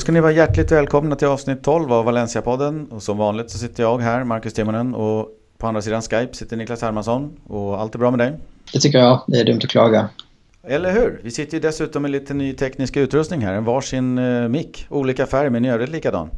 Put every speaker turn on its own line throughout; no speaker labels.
Då ska ni vara hjärtligt välkomna till avsnitt 12 av Valencia-podden. Och som vanligt så sitter jag här, Marcus Timonen, och på andra sidan Skype sitter Niklas Hermansson. Och allt är bra med dig?
Det tycker jag. Det är dumt att klaga.
Eller hur? Vi sitter ju dessutom med lite ny teknisk utrustning här. En varsin uh, mick. Olika färg men i övrigt likadan.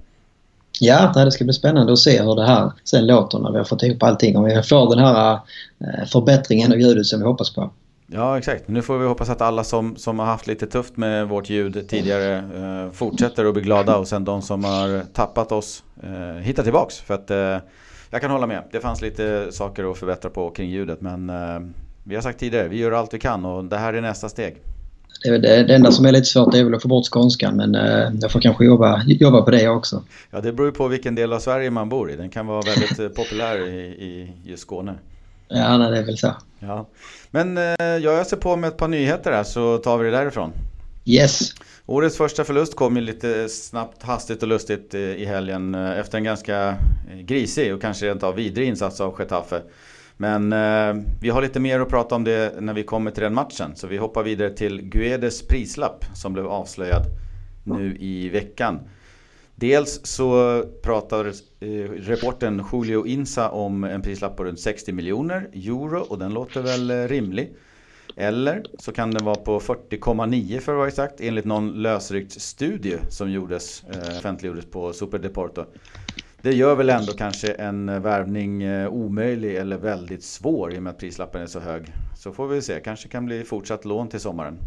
Ja, det ska bli spännande att se hur det här sen låter när vi har fått ihop allting. Om vi får den här uh, förbättringen av ljudet som vi hoppas på.
Ja, exakt. Nu får vi hoppas att alla som, som har haft lite tufft med vårt ljud tidigare eh, fortsätter att bli glada och sen de som har tappat oss eh, hittar tillbaks. För att eh, jag kan hålla med. Det fanns lite saker att förbättra på kring ljudet men eh, vi har sagt tidigare, vi gör allt vi kan och det här är nästa steg.
Det, det, det enda som är lite svårt är väl att få bort skånskan men eh, jag får kanske jobba, jobba på det också.
Ja, det beror ju på vilken del av Sverige man bor i. Den kan vara väldigt eh, populär i, i just Skåne.
Ja, nej, det är väl så.
Ja. Men eh, jag öser på med ett par nyheter här så tar vi det därifrån.
Yes.
Årets första förlust kom ju lite snabbt, hastigt och lustigt i helgen efter en ganska grisig och kanske rent av vidrig insats av Getafe. Men eh, vi har lite mer att prata om det när vi kommer till den matchen. Så vi hoppar vidare till Guedes prislapp som blev avslöjad nu i veckan. Dels så pratar eh, reporten Julio Insa om en prislapp på runt 60 miljoner euro och den låter väl eh, rimlig. Eller så kan den vara på 40,9 för att vara exakt enligt någon lösryckt studie som gjordes, eh, offentliggjordes på Superdeporto. Det gör väl ändå kanske en värvning eh, omöjlig eller väldigt svår i och med att prislappen är så hög. Så får vi se, kanske kan bli fortsatt lån till sommaren.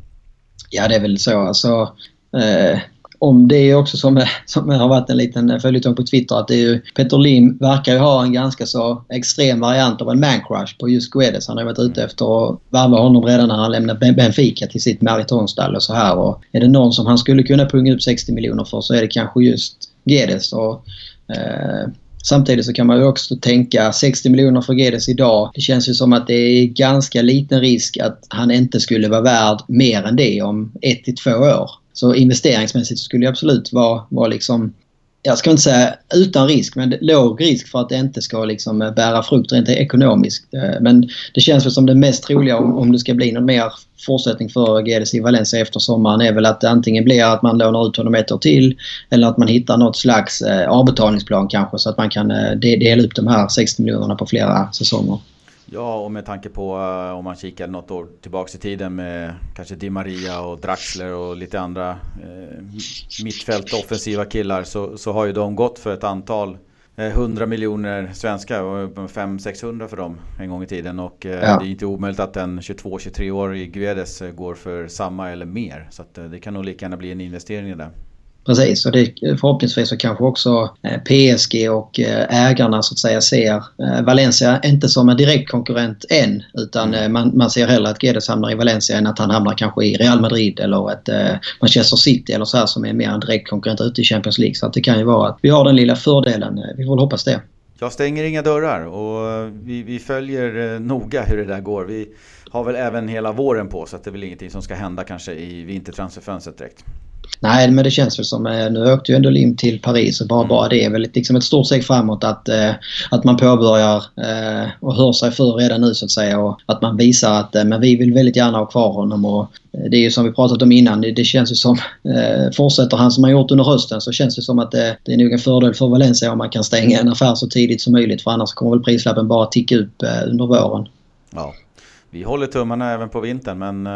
Ja, det är väl så. Alltså, eh, om det är också som, som har varit en liten följetong på Twitter att det är ju, Peter Lim verkar ju ha en ganska så extrem variant av en mancrush på just Guedes. Han har varit ute efter att värva honom redan när han lämnade Benfica till sitt maratonstall och så här. Och är det någon som han skulle kunna punga upp 60 miljoner för så är det kanske just Guedes. Och Eh, samtidigt så kan man ju också tänka 60 miljoner för Gedes idag. Det känns ju som att det är ganska liten risk att han inte skulle vara värd mer än det om ett till två år. Så investeringsmässigt skulle det absolut vara, vara liksom jag ska inte säga utan risk, men låg risk för att det inte ska liksom eh, bära frukt rent ekonomiskt. Eh, men det känns väl som det mest troliga om, om det ska bli någon mer fortsättning för GDC i Valencia efter sommaren är väl att det antingen blir att man lånar ut honom ett år till eller att man hittar något slags eh, avbetalningsplan kanske så att man kan dela upp de här 60 miljonerna på flera säsonger.
Ja, och med tanke på uh, om man kikar något år tillbaks i tiden med kanske Di Maria och Draxler och lite andra uh, mittfält offensiva killar så, så har ju de gått för ett antal 100 uh, miljoner svenska och 500-600 för dem en gång i tiden. Och ja. det är inte omöjligt att en 22-23-årig Guedes går för samma eller mer. Så det kan nog lika gärna bli en investering i det.
Precis, och det, förhoppningsvis så kanske också eh, PSG och eh, ägarna så att säga ser eh, Valencia inte som en direkt konkurrent än utan man, man ser hellre att Guedes hamnar i Valencia än att han hamnar kanske i Real Madrid eller ett Manchester City eller så här som är mer en direkt konkurrent ute i Champions League. Så det kan ju vara att vi har den lilla fördelen. Vi får väl hoppas det.
Jag stänger inga dörrar och vi, vi följer noga hur det där går. Vi har väl även hela våren på så att det är väl ingenting som ska hända kanske i vintertransferfönstret direkt.
Nej, men det känns väl som... Eh, nu åkte ju ändå Lim till Paris och bara, mm. bara det är väl liksom ett stort steg framåt att, eh, att man påbörjar eh, och hör sig för redan nu så att säga och att man visar att men vi vill väldigt gärna ha kvar honom och det är ju som vi pratat om innan, det, känns ju som... fortsätter han som han gjort under hösten så känns det som att det, det är nog en fördel för Valencia om man kan stänga en affär så tidigt som möjligt för annars kommer väl prislappen bara ticka upp under våren.
Ja, vi håller tummarna även på vintern men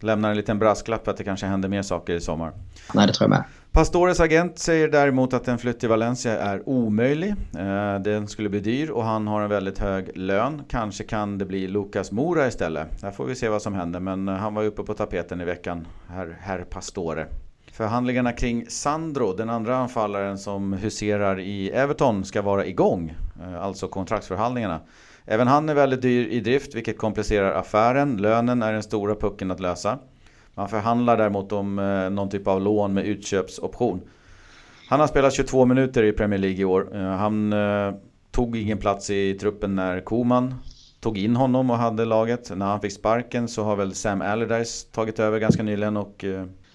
Lämnar en liten brasklapp att det kanske händer mer saker i sommar.
Nej, det tror jag med.
Pastores agent säger däremot att en flytt till Valencia är omöjlig. Eh, den skulle bli dyr och han har en väldigt hög lön. Kanske kan det bli Lucas Mora istället. Där får vi se vad som händer. Men eh, han var uppe på tapeten i veckan, herr, herr Pastore. Förhandlingarna kring Sandro, den andra anfallaren som huserar i Everton, ska vara igång. Eh, alltså kontraktsförhandlingarna. Även han är väldigt dyr i drift vilket komplicerar affären. Lönen är den stora pucken att lösa. Man förhandlar däremot om eh, någon typ av lån med utköpsoption. Han har spelat 22 minuter i Premier League i år. Eh, han tog ingen plats i truppen när Koman tog in honom och hade laget. När han fick sparken så har väl Sam Allardyce tagit över ganska nyligen och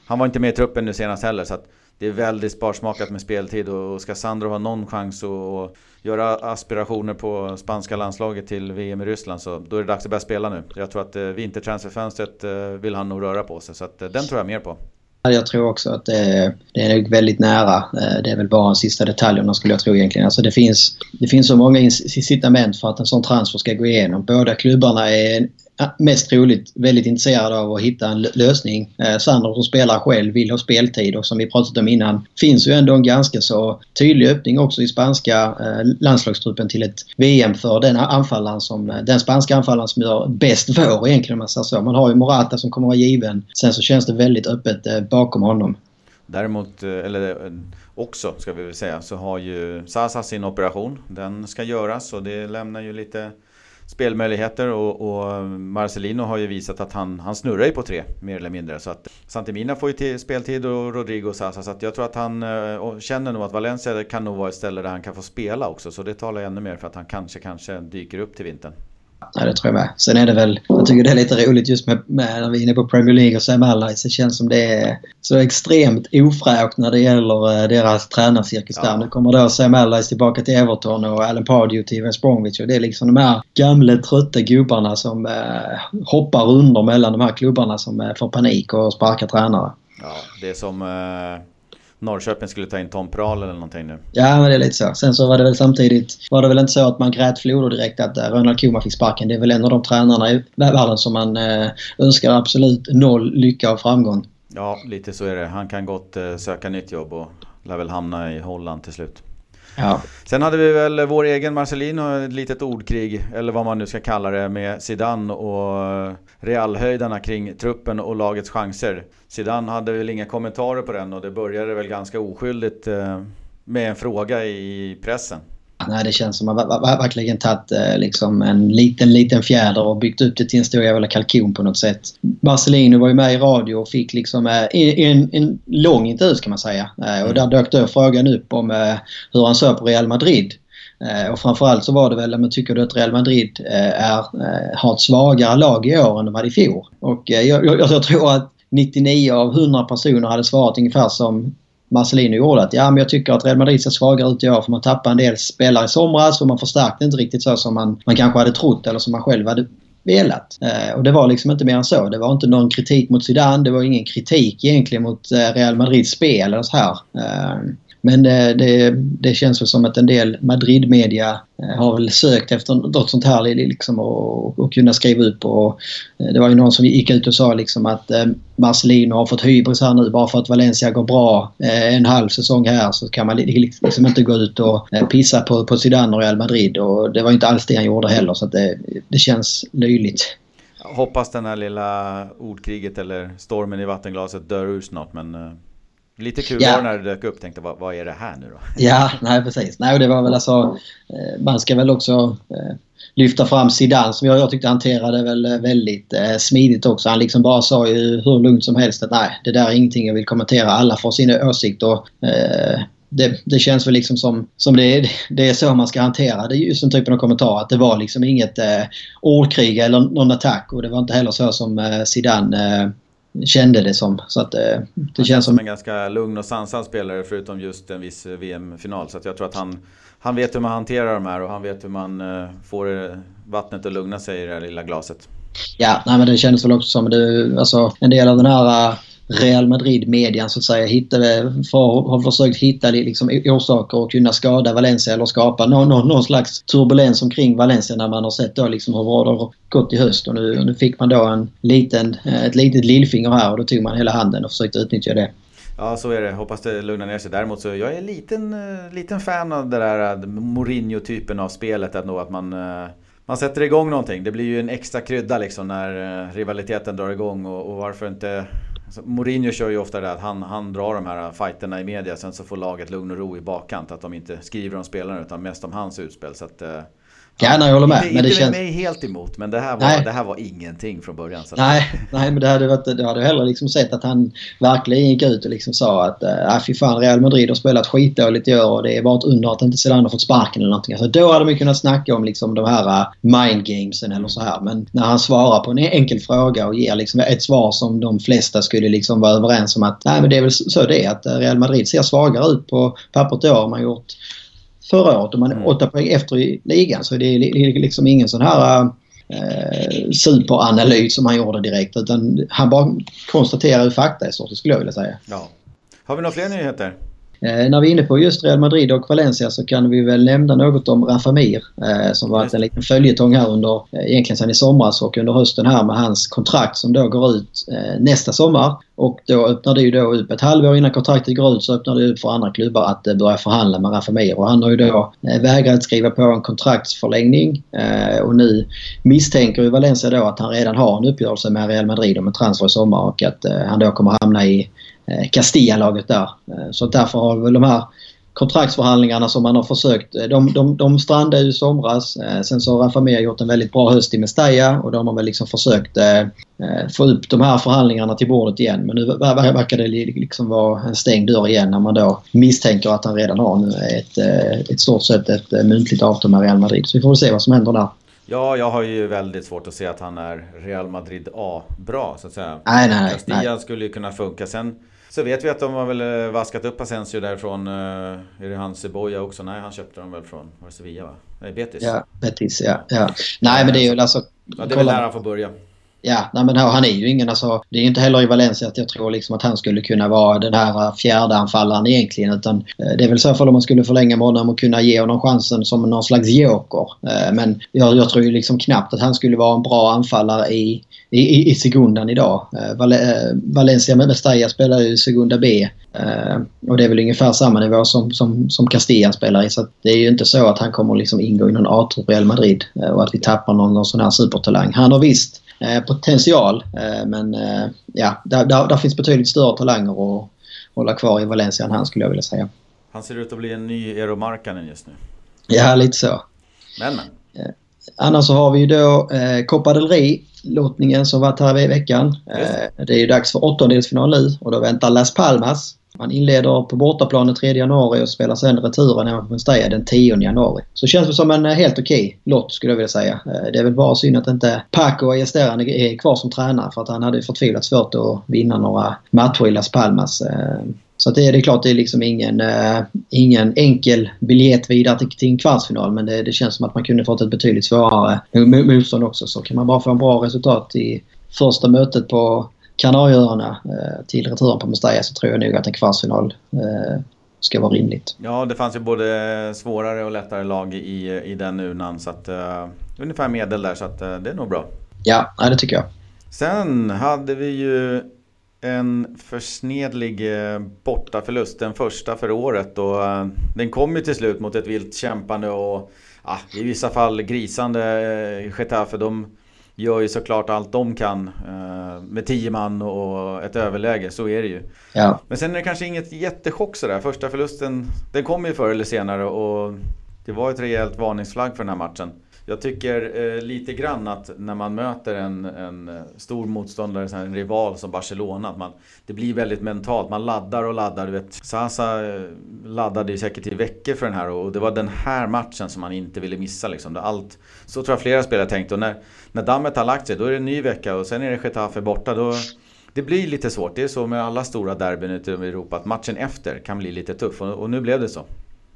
han var inte med i truppen nu senast heller. Så att det är väldigt sparsmakat med speltid och ska Sandro ha någon chans att göra aspirationer på spanska landslaget till VM i Ryssland så då är det dags att börja spela nu. Jag tror att eh, vintertransferfönstret eh, vill han nog röra på sig så att eh, den tror jag mer på.
Jag tror också att det, det är väldigt nära. Det är väl bara en sista detalj om man skulle jag tro egentligen. Alltså det, finns, det finns så många incitament för att en sån transfer ska gå igenom. Båda klubbarna är Eh, mest troligt väldigt intresserad av att hitta en lösning. Eh, Sandro som spelar själv vill ha speltid och som vi pratat om innan finns ju ändå en ganska så tydlig öppning också i spanska eh, landslagstruppen till ett VM för den anfallaren som, eh, den spanska anfallaren som gör bäst vår egentligen om man säger så. Man har ju Morata som kommer vara given. Sen så känns det väldigt öppet eh, bakom honom.
Däremot, eh, eller också ska vi väl säga, så har ju Sasa sin operation. Den ska göras och det lämnar ju lite spelmöjligheter och, och, Marcelino har ju visat att han, han snurrar ju på tre mer eller mindre. Så att Santimina får ju till speltid och Rodrigo och Sasa. Så att jag tror att han eh, känner nog att Valencia kan nog vara ett ställe där han kan få spela också. Så det talar ännu mer för att han kanske, kanske dyker upp till vintern.
Ja, det tror jag med. Sen är det väl, jag tycker det är lite roligt just med, med när vi är inne på Premier League och Sam Allardyce. Det känns som det är så extremt ofräscht när det gäller eh, deras tränarcirkus ja. där. Nu kommer då Sam Allardyce tillbaka till Everton och Alan Pardew till West Bromwich. Och det är liksom de här gamla trötta gubbarna som eh, hoppar under mellan de här klubbarna som eh, får panik och sparkar tränare.
Ja, det är som eh Norrköping skulle ta in Tom Prahl eller någonting nu.
Ja, men det är lite så. Sen så var det väl samtidigt, var det väl inte så att man grät floder direkt att uh, Ronald Koeman fick sparken. Det är väl en av de tränarna i världen som man uh, önskar absolut noll lycka och framgång.
Ja, lite så är det. Han kan gott uh, söka nytt jobb och lär väl hamna i Holland till slut. Ja. Sen hade vi väl vår egen Marcelino, ett litet ordkrig, eller vad man nu ska kalla det, med Zidane och realhöjdarna kring truppen och lagets chanser. Zidane hade väl inga kommentarer på den och det började väl ganska oskyldigt eh, med en fråga i pressen.
Nej, det känns som att man verkligen tagit eh, liksom en liten, liten fjäder och byggt upp det till en stor jävla kalkon på något sätt. Marcelino var ju med i radio och fick liksom eh, en, en lång intervju kan man säga. Och mm. där dök då frågan upp om hur han såg på Real Madrid. Och framförallt så var det väl, men tycker du att Real Madrid är, har ett svagare lag i år än de hade i fjol? Och jag, jag, jag tror att 99 av 100 personer hade svarat ungefär som Marcelino gjorde. Att ja, men jag tycker att Real Madrid ser svagare ut i år för man tappade en del spelare i somras och man förstärkte inte riktigt så som man, man kanske hade trott eller som man själv hade velat. Eh, och det var liksom inte mer än så. Det var inte någon kritik mot Zidane. Det var ingen kritik egentligen mot eh, Real Madrids spel eller så här. Eh, men det, det, det, känns väl som att en del Madrid-media eh, har väl sökt efter något sånt här liksom och, och kunna skriva upp. Och eh, det var ju någon som gick ut och sa liksom att Marcelino har fått hybris här nu bara för att Valencia går bra en halv säsong här så kan man liksom inte gå ut och pissa på, på Zidane och Real Madrid. Och det var inte alls det han gjorde heller så det, det känns löjligt.
Hoppas den här lilla ordkriget eller stormen i vattenglaset dör ur snart men Lite kul ja. när det dök upp. Tänkte vad, vad är det här nu då?
Ja, nej precis. Nej, det var väl alltså... Eh, man ska väl också eh, lyfta fram Zidane som jag, jag tyckte hanterade väl eh, väldigt eh, smidigt också. Han liksom bara sa ju hur lugnt som helst att nej, det där är ingenting jag vill kommentera. Alla får sin åsikt och eh, det, det, känns väl liksom som, som det, är, det är så man ska hantera det just den typen av kommentar. Att det var liksom inget eh, ordkrig eller någon attack och det var inte heller så som eh, Zidane kände det som. Så att, eh, det
han känns som en ganska lugn och sansad spelare förutom just en viss VM-final. Så att jag tror att han, han vet hur man hanterar de här och han vet hur man eh, får vattnet att lugna sig i det här lilla glaset.
Ja, nej, men det kändes väl också som det, alltså, en del av den här Real Madrid-median så att säga hittade, för, har försökt hitta liksom, orsaker och kunna skada Valencia eller skapa någon, någon, någon slags turbulens omkring Valencia när man har sett då liksom hur det har gått i höst. Och nu, nu fick man då en liten, eh, ett litet lillfinger här och då tog man hela handen och försökte utnyttja det.
Ja, så är det. Hoppas det lugnar ner sig. Däremot så jag är en liten, eh, liten fan av det där eh, Mourinho-typen av spelet. Ändå, att man, man sätter igång någonting. Det blir ju en extra krydda liksom när rivaliteten drar igång. Och, och varför inte Alltså, Mourinho kör ju ofta det att han, han drar de här fighterna i media. Sen så får laget lugn och ro i bakkant. Att de inte skriver om spelarna utan mest om hans utspel. Så att, eh,
Ja, nej, jag håller med.
Inte, men det känns... mig helt emot, men det här var, det här var ingenting från början. Så.
Nej, nej, men det hade, varit, det hade hellre liksom sett att han verkligen gick ut och liksom sa att äh, fy fan, Real Madrid har spelat skitdåligt i år och det är bara ett under att inte Zidane har fått sparken eller någonting. Alltså, då hade man kunnat snacka om liksom de här uh, mind gamesen eller så här. Men när han svarar på en enkel fråga och ger liksom ett svar som de flesta skulle liksom vara överens om att nej, men det är väl så det är att Real Madrid ser svagare ut på pappret i år. Man gjort förra året och man är mm. åtta poäng efter i ligan. Så det är liksom ingen sån här eh, superanalys som han gjorde direkt. Utan han bara konstaterar fakta i stort skulle jag vilja säga.
Ja. Har vi några fler nyheter?
Eh, när vi är inne på just Real Madrid och Valencia så kan vi väl nämna något om Rafa Mir eh, som varit en liten följetong här under, eh, egentligen sedan i somras och under hösten här med hans kontrakt som då går ut nästa sommar. Och då öppnar det ju då upp ett halvår innan kontraktet går ut så öppnar det upp för andra klubbar att börja förhandla med Rafa Mir. Och han har ju då vägrat skriva på en kontraktsförlängning och nu misstänker ju Valencia då att han redan har en uppgörelse med Real Madrid om en transfer i sommar och att han då kommer hamna i Castilla-laget där. Eh, så därför har väl de här kontraktsförhandlingarna som man har försökt, eh, de, de, de strandade i somras. Sen så har Rafa gjort en väldigt bra höst i Mestalla och de har väl liksom försökt få upp de här förhandlingarna till bordet igen. Men nu verkar det liksom vara en stängd dörr igen när man då misstänker att han redan har ett, ett stort sett ett muntligt avtal med Real Madrid. Så vi får väl se vad som händer där.
Ja, jag har ju väldigt svårt att se att han är Real Madrid A-bra så att säga.
Nej, nej,
Castilla
nej.
skulle ju kunna funka. Sen så vet vi att de har väl eh, vaskat upp Asensio därifrån. Eh, är det han Ceboja också? Nej, han köpte dem väl från var det Sevilla va? Nej, Betis.
Ja, Betis ja. ja. Nej, men det är ju alltså...
Ja, det är väl där han får börja.
Ja, nej men han är ju ingen alltså, Det är inte heller i Valencia att jag tror liksom att han skulle kunna vara den här eh, fjärde anfallaren egentligen. Utan eh, det är väl så fall om man skulle förlänga med honom och kunna ge honom chansen som någon slags joker. Eh, men jag, jag tror ju liksom knappt att han skulle vara en bra anfallare i i, i Segundan idag. Val Valencia med Mestalla spelar ju Segunda B. Och det är väl ungefär samma nivå som, som, som Castilla spelar i. Så det är ju inte så att han kommer liksom ingå i någon A-trupp Real Madrid och att vi tappar någon, någon sån här supertalang. Han har visst potential men ja, där, där, där, finns betydligt större talanger att hålla kvar i Valencia än han skulle jag vilja säga.
Han ser ut att bli en ny Eero Markkanen just nu.
Ja, lite så.
Men, men.
Annars så har vi ju då eh, Copa del Rey lottningen som varit här i veckan. Eh, det är ju dags för åttondelsfinal nu och då väntar Las Palmas. Man inleder på bortaplan den 3 januari och spelar sen returen hemma på Mestalla den 10 januari. Så känns det som en eh, helt okej okay lott skulle jag vilja säga. Eh, det är väl bara synd att inte Paco Ayesteran är kvar som tränare för att han hade förtvivlat svårt att vinna några matcher i Las Palmas. Eh, så det, det är klart det är liksom ingen, uh, ingen enkel biljett vidare till, till en kvartsfinal men det, det, känns som att man kunde fått ett betydligt svårare motstånd också. Så kan man bara få en bra resultat i första mötet på Kanarieöarna uh, till returen på Mestalla så tror jag nog att en kvartsfinal uh, ska vara rimligt.
Ja, det fanns ju både svårare och lättare lag i, i den urnan så att uh, ungefär medel där så att uh, det är nog bra.
Ja, det tycker jag.
Sen hade vi ju en försnedlig eh, bortaförlust, den första för året. Och eh, den kom ju till slut mot ett vilt kämpande och ah, i vissa fall grisande eh, Getafe. De gör ju såklart allt de kan med tio man och ett överläge, så är det ju.
Ja.
Men sen är det kanske inget jättechock sådär. Första förlusten, den kom ju förr eller senare och det var ett rejält varningsflagg för den här matchen. Jag tycker eh, lite grann att när man möter en, en eh, stor motståndare, en rival som Barcelona, att man, det blir väldigt mentalt. Man laddar och laddar. Du vet, Sasa eh, laddade ju säkert i veckor för den här och det var den här matchen som man inte ville missa. Liksom. Allt, så tror jag flera spelare tänkte. Och när, när dammet har lagt sig, då är det en ny vecka och sen är det Getafe borta. Då, det blir lite svårt. Det är så med alla stora derbyn ute i Europa att matchen efter kan bli lite tuff och, och nu blev det så.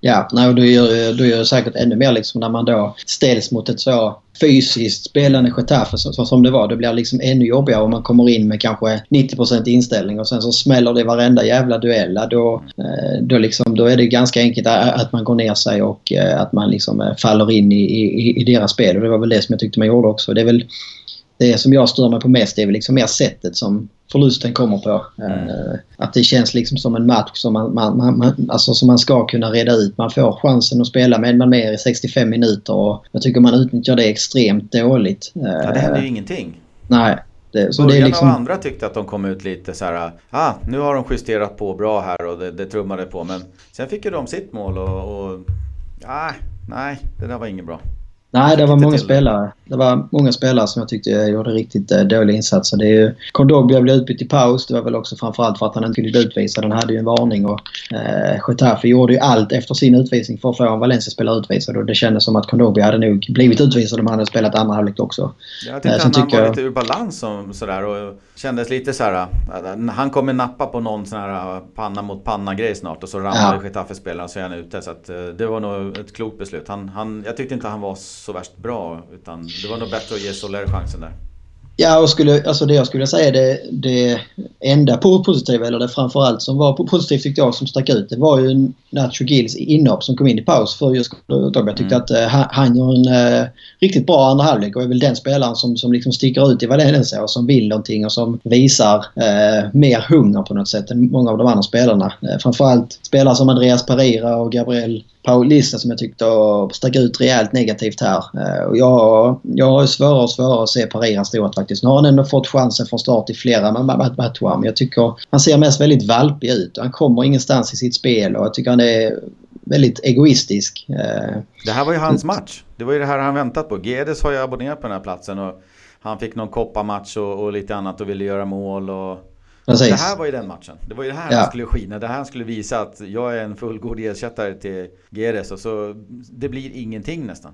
Ja, nej, då gör, då gör det säkert ännu mer liksom när man då ställs mot ett så fysiskt spelande Getafe så, som det var. Det blir liksom ännu jobbigare om man kommer in med kanske 90% inställning och sen så smäller det varenda jävla duell. Då, eh, då, liksom, då är det ganska enkelt att man går ner sig och eh, att man liksom eh, faller in i, i, i deras spel. Och det var väl det som jag tyckte man gjorde också. Det är väl det som jag stör mig på mest är väl liksom mer sättet som förlusten kommer på. Mm. Att det känns liksom som en match som man, man, man, alltså som man ska kunna reda ut. Man får chansen att spela med man mer i 65 minuter och jag tycker man utnyttjar det extremt dåligt.
Ja, det händer ju ingenting.
Nej. Det,
så Början det liksom... av andra tyckte att de kom ut lite så här. Ah, nu har de justerat på bra här och det, det trummade på. Men sen fick ju de sitt mål och... och ah, nej, det där var inget bra.
Nej, det var många spelare. Det var många spelare som jag tyckte gjorde riktigt eh, dåliga insatser. Det är ju, Kondogbia blev utbytt i paus. Det var väl också framförallt för att han inte bli utvisad. Han hade ju en varning och eh, Getafe gjorde ju allt efter sin utvisning för att få en Valencia-spelare utvisad och det kändes som att Kondogbia hade nog blivit utvisad om han hade spelat andra halvlek också.
Jag tyckte eh, han tycker... var lite ur balans och sådär och kändes lite så här. Eh, han kommer nappa på någon sån här eh, panna mot panna-grej snart och så ramlar ja. Getafe-spelaren så är han ute. Så att, det var nog ett klokt beslut. Han, han, jag tyckte inte han var så värst bra utan det var nog bättre att ge Soler chansen där.
Ja, och skulle, alltså det jag skulle säga det, det enda positiva, eller det framförallt som var positivt tyckte jag som stack ut, det var ju Nacho Gills inhopp som kom in i paus för just Dogba. Jag tyckte mm. att uh, han gör en uh, riktigt bra andra halvlek och är väl den spelaren som, som liksom sticker ut i Valencia och som vill någonting och som visar uh, mer hunger på något sätt än många av de andra spelarna. Uh, framförallt spelare som Andreas Pereira och Gabriel Paulista som jag tyckte stack ut rejält negativt här. Och jag, jag har svårare och svårare att se Pereira stå faktiskt. Nu har han ändå fått chansen från start i flera matcher men jag tycker han ser mest väldigt valpig ut. Han kommer ingenstans i sitt spel och jag tycker han är väldigt egoistisk. Eh,
det här var ju hans match. Det var ju det här han väntat på. Gedes har ju abonnerat på den här platsen och han fick någon kopparmatch och, och lite annat och ville göra mål. Och... Precis. Det här var ju den matchen. Det var ju det här ja. han skulle skina. Det här han skulle visa att jag är en fullgod ersättare till Gedes och så det blir ingenting nästan.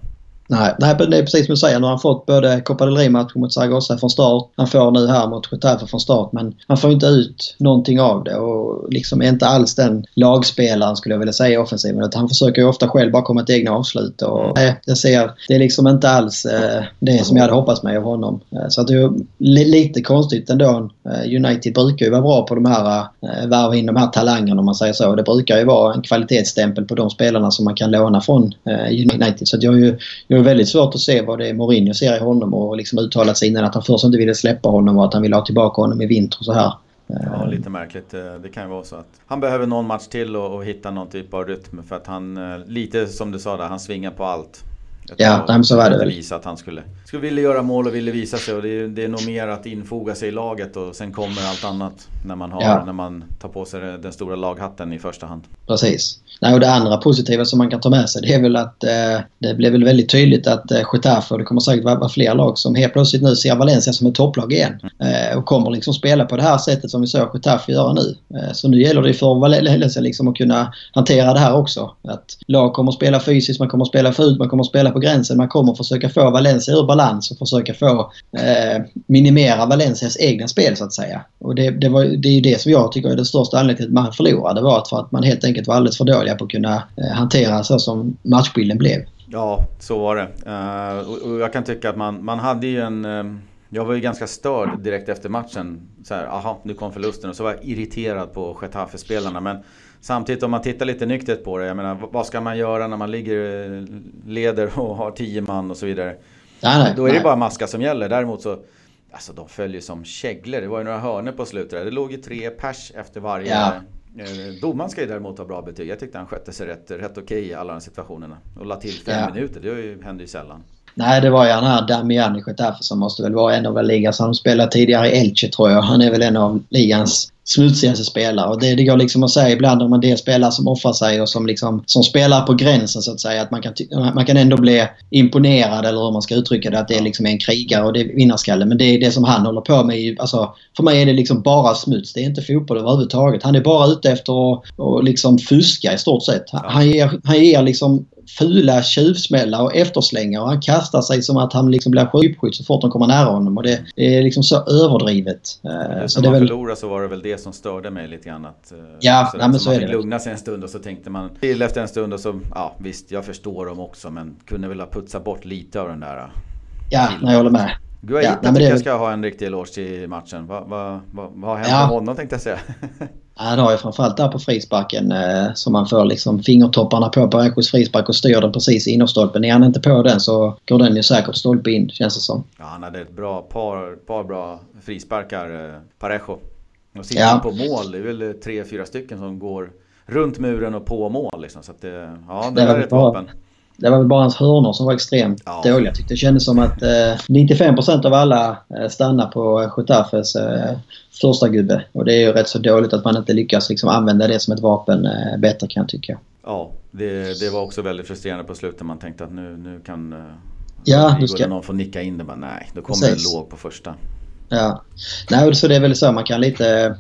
Nej, det är precis som du säger. Nu har han fått både Copa del Rey-matchen mot Zaragoza från start. Han får nu här mot Getafe från start. Men han får inte ut någonting av det och liksom är inte alls den lagspelaren skulle jag vilja säga i offensiven. Han försöker ju ofta själv bara komma till egna avslut. Och, nej, jag ser, det är liksom inte alls eh, det som jag hade hoppats mig av honom. Eh, så att det är lite konstigt ändå. Eh, United brukar ju vara bra på de här, eh, värva in de här talangerna om man säger så. Det brukar ju vara en kvalitetsstämpel på de spelarna som man kan låna från eh, United. Så jag är ju jag är väldigt svårt att se vad det är Mourinho ser i honom och liksom uttalat sig innan att han först inte ville släppa honom och att han ville ha tillbaka honom i vinter och så här.
Ja, lite märkligt. Eh, det kan ju vara så att han behöver någon match till och, och hitta någon typ av rytm. För att han, eh, lite som du sa där, han svingar på allt.
Ja, nej, så var det väl.
Visa att han skulle, skulle vilja göra mål och ville visa sig. Och det är, det är nog mer att infoga sig i laget och sen kommer allt annat. När man, har, ja. när man tar på sig den stora laghatten i första hand.
Precis. Nej, och det andra positiva som man kan ta med sig det är väl att eh, det blev väl väldigt tydligt att eh, Getafe, och det kommer säkert vara fler lag som helt plötsligt nu ser Valencia som ett topplag igen. Eh, och kommer liksom spela på det här sättet som vi såg Getafe göra nu. Eh, så nu gäller det för Valencia liksom att kunna hantera det här också. Att lag kommer att spela fysiskt, man kommer att spela ut, man kommer att spela på gränsen. Man kommer att försöka få Valencia ur balans och försöka få eh, minimera Valencias egna spel så att säga. Och det, det, var, det är ju det som jag tycker är den största anledningen till att man förlorade. Det var att för att man helt enkelt var alldeles för dåliga på att kunna eh, hantera så som matchbilden blev.
Ja, så var det. Uh, och, och, jag kan tycka att man, man hade ju en... Uh, jag var ju ganska störd direkt efter matchen. Så här, aha, nu kom förlusten. Och så var jag irriterad på Getafe-spelarna. Men Samtidigt om man tittar lite nyktert på det, jag menar vad ska man göra när man ligger, eh, leder och har tio man och så vidare. Nej, nej, Då är det nej. bara maska som gäller. Däremot så, alltså de följer som käglor. Det var ju några hörnor på slutet. Det låg ju tre pers efter varje. Ja. Eh, domaren ska ju däremot ha bra betyg. Jag tyckte han skötte sig rätt, rätt okej okay i alla de situationerna. Och la till fem ja. minuter, det händer ju sällan.
Nej, det var ju han här Damian Getafe som måste väl vara en av ligans... Han spelade tidigare i Elche tror jag. Han är väl en av ligans smutsigaste spelare. Och det, det går liksom att säga ibland om en del spelare som offrar sig och som, liksom, som spelar på gränsen så att säga. Att man kan, man kan ändå bli imponerad eller hur man ska uttrycka det. Att det är liksom en krigare och det är vinnarskalle. Men det är det som han håller på med. Alltså, för mig är det liksom bara smuts. Det är inte fotboll överhuvudtaget. Han är bara ute efter att och liksom fuska i stort sett. Han ger, han ger liksom fula tjuvsmällar och efterslängar och han kastar sig som att han liksom blir skjutskytt så fort de kommer nära honom och det, det är liksom så överdrivet.
Uh, så när man väl... förlorade så var det väl det som störde mig lite grann. Att, uh,
ja, nej, men så,
så
man
fick lugna sig en stund och så tänkte man till efter en stund och så, ja visst jag förstår dem också men kunde väl ha putsat bort lite av den där
Ja, nej, jag håller med.
Guaita ja, tycker det... jag ska ha en riktig eloge till matchen. Vad, vad, vad, vad har hänt ja. med honom tänkte jag säga?
Ja, det har ju framförallt där på frisparken eh, som man får liksom fingertopparna på Barechos frispark och styr den precis i innerstolpen. Är han inte på den så går den ju säkert stolpe in känns det som.
Ja, han hade ett bra par, par bra frisparkar, eh, Parejo. Och sitter ja. på mål, det är väl tre, fyra stycken som går runt muren och på mål liksom. Så att det, ja, det, det är ett vapen.
Det var väl bara hans hörnor som var extremt ja. dåliga. Jag tyckte det kändes som att eh, 95% av alla eh, stannar på Getafes eh, första gubbe. Och det är ju rätt så dåligt att man inte lyckas liksom, använda det som ett vapen eh, bättre kan jag tycka.
Ja, det, det var också väldigt frustrerande på slutet. Man tänkte att nu, nu kan eh,
ja, nu ska...
någon få nicka in det. Men nej, då kommer Precis. det låg på första.
Ja, nej, så det är väl så man kan lite Eh,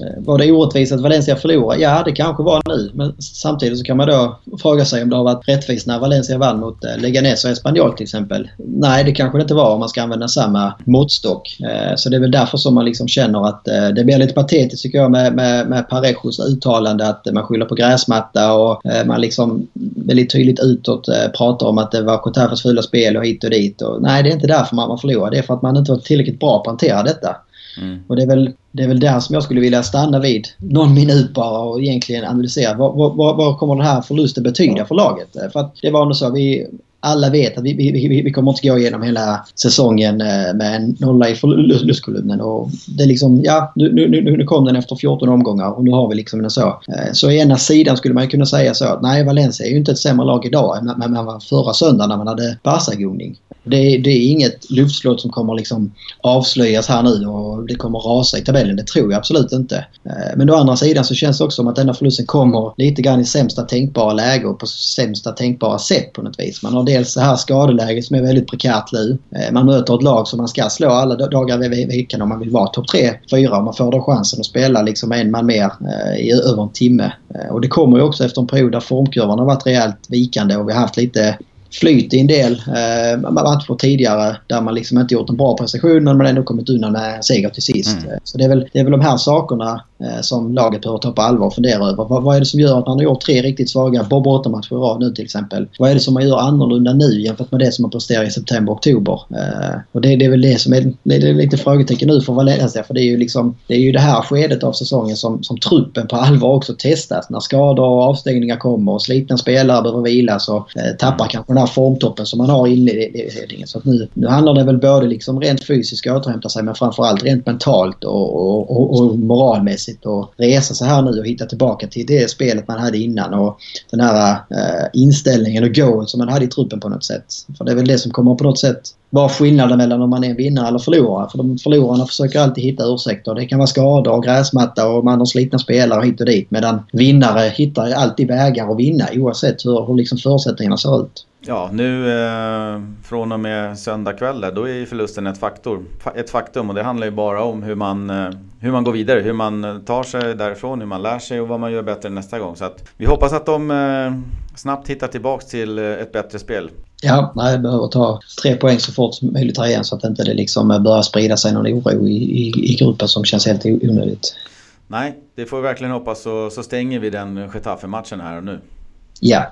Eh, var det orättvist att Valencia förlorade? Ja, det kanske var nu. Men samtidigt så kan man då fråga sig om det har varit rättvist när Valencia vann mot eh, Leganes och Espanyol till exempel. Nej, det kanske det inte var om man ska använda samma måttstock. Eh, så det är väl därför som man liksom känner att det blir lite patetiskt tycker jag med, med, med Parejos uttalande att man skyller på gräsmatta och man liksom väldigt tydligt utåt pratar om att det var Cotafas fula spel och hit och dit. Och, nej, det är inte därför man, man förlorar. Det är för att man inte var tillräckligt bra på att hantera detta. Mm. Och det är, väl, det är väl där som jag skulle vilja stanna vid någon minut bara och egentligen analysera vad, vad, vad kommer den här förlusten betyda för laget? För att det var nog så, vi, alla vet att vi, vi, vi kommer inte gå igenom hela säsongen eh, med en nolla i förlustkolumnen. Och det är liksom, ja, nu, nu, nu kom den efter 14 omgångar och nu har vi liksom en så. Eh, så i ena sidan skulle man kunna säga så att nej, Valencia är ju inte ett sämre lag idag än man var förra söndagen när man hade Barca-godning. Det, det, är inget luftslott som kommer liksom avslöjas här nu och det kommer rasa i tabellen. Det tror jag absolut inte. Eh, men å andra sidan så känns det också som att denna förlusten kommer lite grann i sämsta tänkbara läge och på sämsta tänkbara sätt på något vis. Man har dels det här skadeläget som är väldigt prekärt nu. Eh, man möter ett lag som man ska slå alla dagar i veckan om man vill vara topp 3-4 och man får då chansen att spela liksom en man mer eh, i över en timme. Och det kommer ju också efter en period där formkurvan har varit rejält vikande och vi har haft lite flyt i en del eh, matcher tidigare där man liksom inte gjort en bra prestation men man ändå kommit undan med en seger till sist. Mm. Så det är, väl, det är väl de här sakerna eh, Eh, som laget behöver ta på allvar och fundera över. Vad, vad är det som gör att man har gjort tre riktigt svaga Bob-8-matcher i rad nu till exempel? Vad är det som man gör annorlunda nu jämfört med det som man presterar i september och oktober? Eh, och det, det, är väl det som är, det är lite frågetecken nu för Valencia för det är ju liksom det är ju det här skedet av säsongen som, som truppen på allvar också testas. När skador och avstängningar kommer och slitna spelare behöver vila så eh, tappar kanske den här formtoppen som man har i inledningen. Så nu, nu handlar det väl både liksom rent fysiskt att återhämta sig men framförallt rent mentalt och, och, och, och moralmässigt och resa sig här nu och hitta tillbaka till det spelet man hade innan och den här eh, inställningen och goet som man hade i truppen på något sätt. För det är väl det som kommer på något sätt vara skillnaden mellan om man är vinnare eller förlorare. För de förlorarna försöker alltid hitta ursäkter. Det kan vara skador och gräsmatta och man har slitna spelare hit och dit. Medan vinnare hittar alltid vägar att vinna oavsett hur, hur liksom förutsättningarna ser ut.
Ja, nu eh, från och med söndag kväll där, då är förlusten ett, faktor, ett faktum och det handlar ju bara om hur man, eh, hur man går vidare, hur man eh, tar sig därifrån, hur man lär sig och vad man gör bättre nästa gång. Så att vi hoppas att de eh, snabbt hittar tillbaks till eh, ett bättre spel.
Ja, nej, behöver ta tre poäng så fort som möjligt här igen så att inte det liksom börjar sprida sig någon oro i, i, i gruppen som känns helt onödigt.
Nej, det får vi verkligen hoppas så, så stänger vi den Getafe-matchen här och nu.
Ja.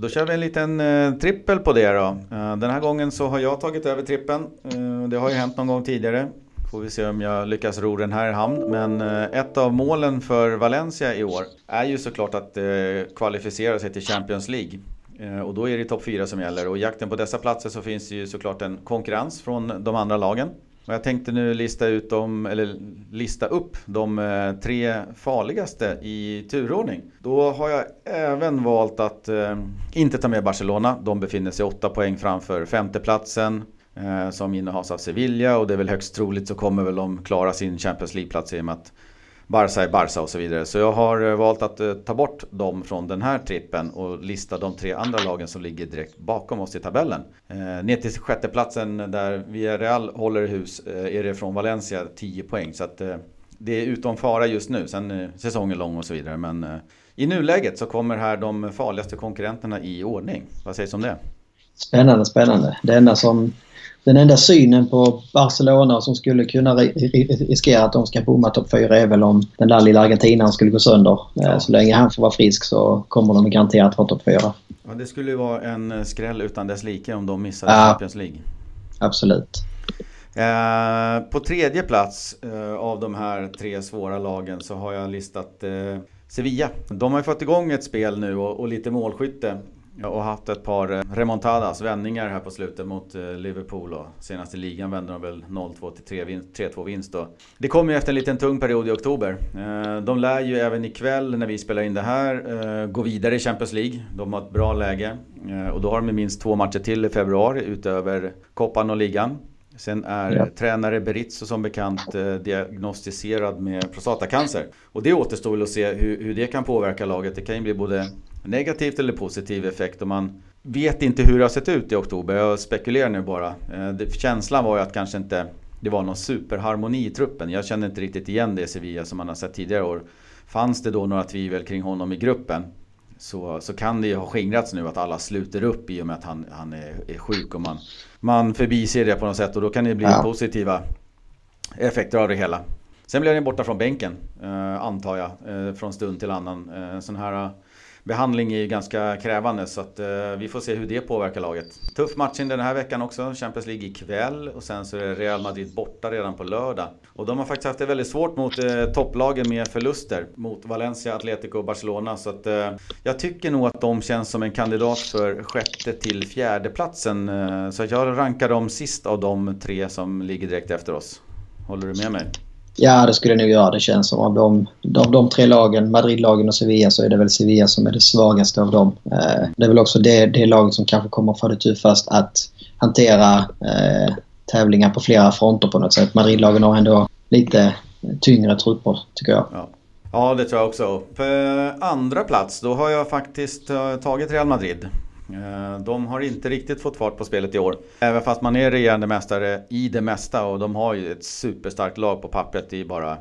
Då kör vi en liten eh, trippel på det då. Eh, den här gången så har jag tagit över trippen. Eh, det har ju hänt någon gång tidigare. Får vi se om jag lyckas ro den här i hamn. Men eh, ett av målen för Valencia i år är ju såklart att eh, kvalificera sig till Champions League. Eh, och då är det topp 4 som gäller. Och i jakten på dessa platser så finns det ju såklart en konkurrens från de andra lagen. Och jag tänkte nu lista, ut dem, eller lista upp de eh, tre farligaste i turordning. Då har jag även valt att eh, inte ta med Barcelona. De befinner sig åtta poäng framför femteplatsen eh, som innehas av Sevilla och det är väl högst troligt så kommer väl de klara sin Champions League-plats i och med att Barca är Barca och så vidare. Så jag har eh, valt att eh, ta bort dem från den här trippen och lista de tre andra lagen som ligger direkt bakom oss i tabellen. Eh, ner till sjätteplatsen där Villarreal håller hus eh, är det från Valencia 10 poäng. Så att det är utom fara just nu. Sen är säsongen lång och så vidare. Men i nuläget så kommer här de farligaste konkurrenterna i ordning. Vad sägs om det?
Spännande, spännande. Det enda som den enda synen på Barcelona som skulle kunna riskera att de ska bomma topp 4 är väl om den där lilla argentinaren skulle gå sönder. Eh, ja. Så länge han får vara frisk så kommer de garanterat vara topp 4.
Ja, det skulle ju vara en eh, skräll utan dess like om de missar ja. Champions League.
Absolut.
Eh, på tredje plats eh, av de här tre svåra lagen så har jag listat eh, Sevilla. De har ju fått igång ett spel nu och, och lite målskytte. Och haft ett par eh, remontadas, vändningar här på slutet mot eh, Liverpool. Och senast i ligan vände de väl 0-2 till 3-2 vinst. Då. Det kommer ju efter en liten tung period i oktober. Eh, de lär ju även ikväll när vi spelar in det här gå vidare i Champions League. De har ett bra läge. Och då har de minst två matcher till i februari utöver koppan och ligan. Sen är ja. tränare Berizzo som bekant diagnostiserad med prostatacancer. Och det återstår väl att se hur, hur det kan påverka laget. Det kan ju bli både negativt eller positiv effekt och man vet inte hur det har sett ut i oktober. Jag spekulerar nu bara. Eh, känslan var ju att kanske inte det var någon superharmoni i truppen. Jag kände inte riktigt igen det Sevilla som man har sett tidigare år. Fanns det då några tvivel kring honom i gruppen så, så kan det ju ha skingrats nu att alla sluter upp i och med att han, han är, är sjuk och man, man förbiser det på något sätt och då kan det bli ja. positiva effekter av det hela. Sen blir han borta från bänken, eh, antar jag, eh, från stund till annan. Eh, sån här behandling är ju ganska krävande så att eh, vi får se hur det påverkar laget. Tuff match in den här veckan också, Champions League ikväll och sen så är det Real Madrid borta redan på lördag. Och de har faktiskt haft det väldigt svårt mot eh, topplagen med förluster mot Valencia, Atletico och Barcelona. Så att eh, jag tycker nog att de känns som en kandidat för sjätte till fjärde platsen. Eh, så jag rankar dem sist av de tre som ligger direkt efter oss. Håller du med mig?
Ja, det skulle jag nog göra. Det känns som av de, av de tre lagen, Madrid-lagen och Sevilla, så är det väl Sevilla som är det svagaste av dem. Eh, det är väl också det, det laget som kanske kommer få det tuffast att hantera eh, tävlingar på flera fronter på något sätt. Madrid-lagen har ändå lite tyngre trupper, tycker jag.
Ja. Ja, det tror jag också. På eh, andra plats, då har jag faktiskt eh, tagit Real Madrid. Eh, de har inte riktigt fått fart på spelet i år. Även fast man är regerande mästare i det mesta och de har ju ett superstarkt lag på pappret. i bara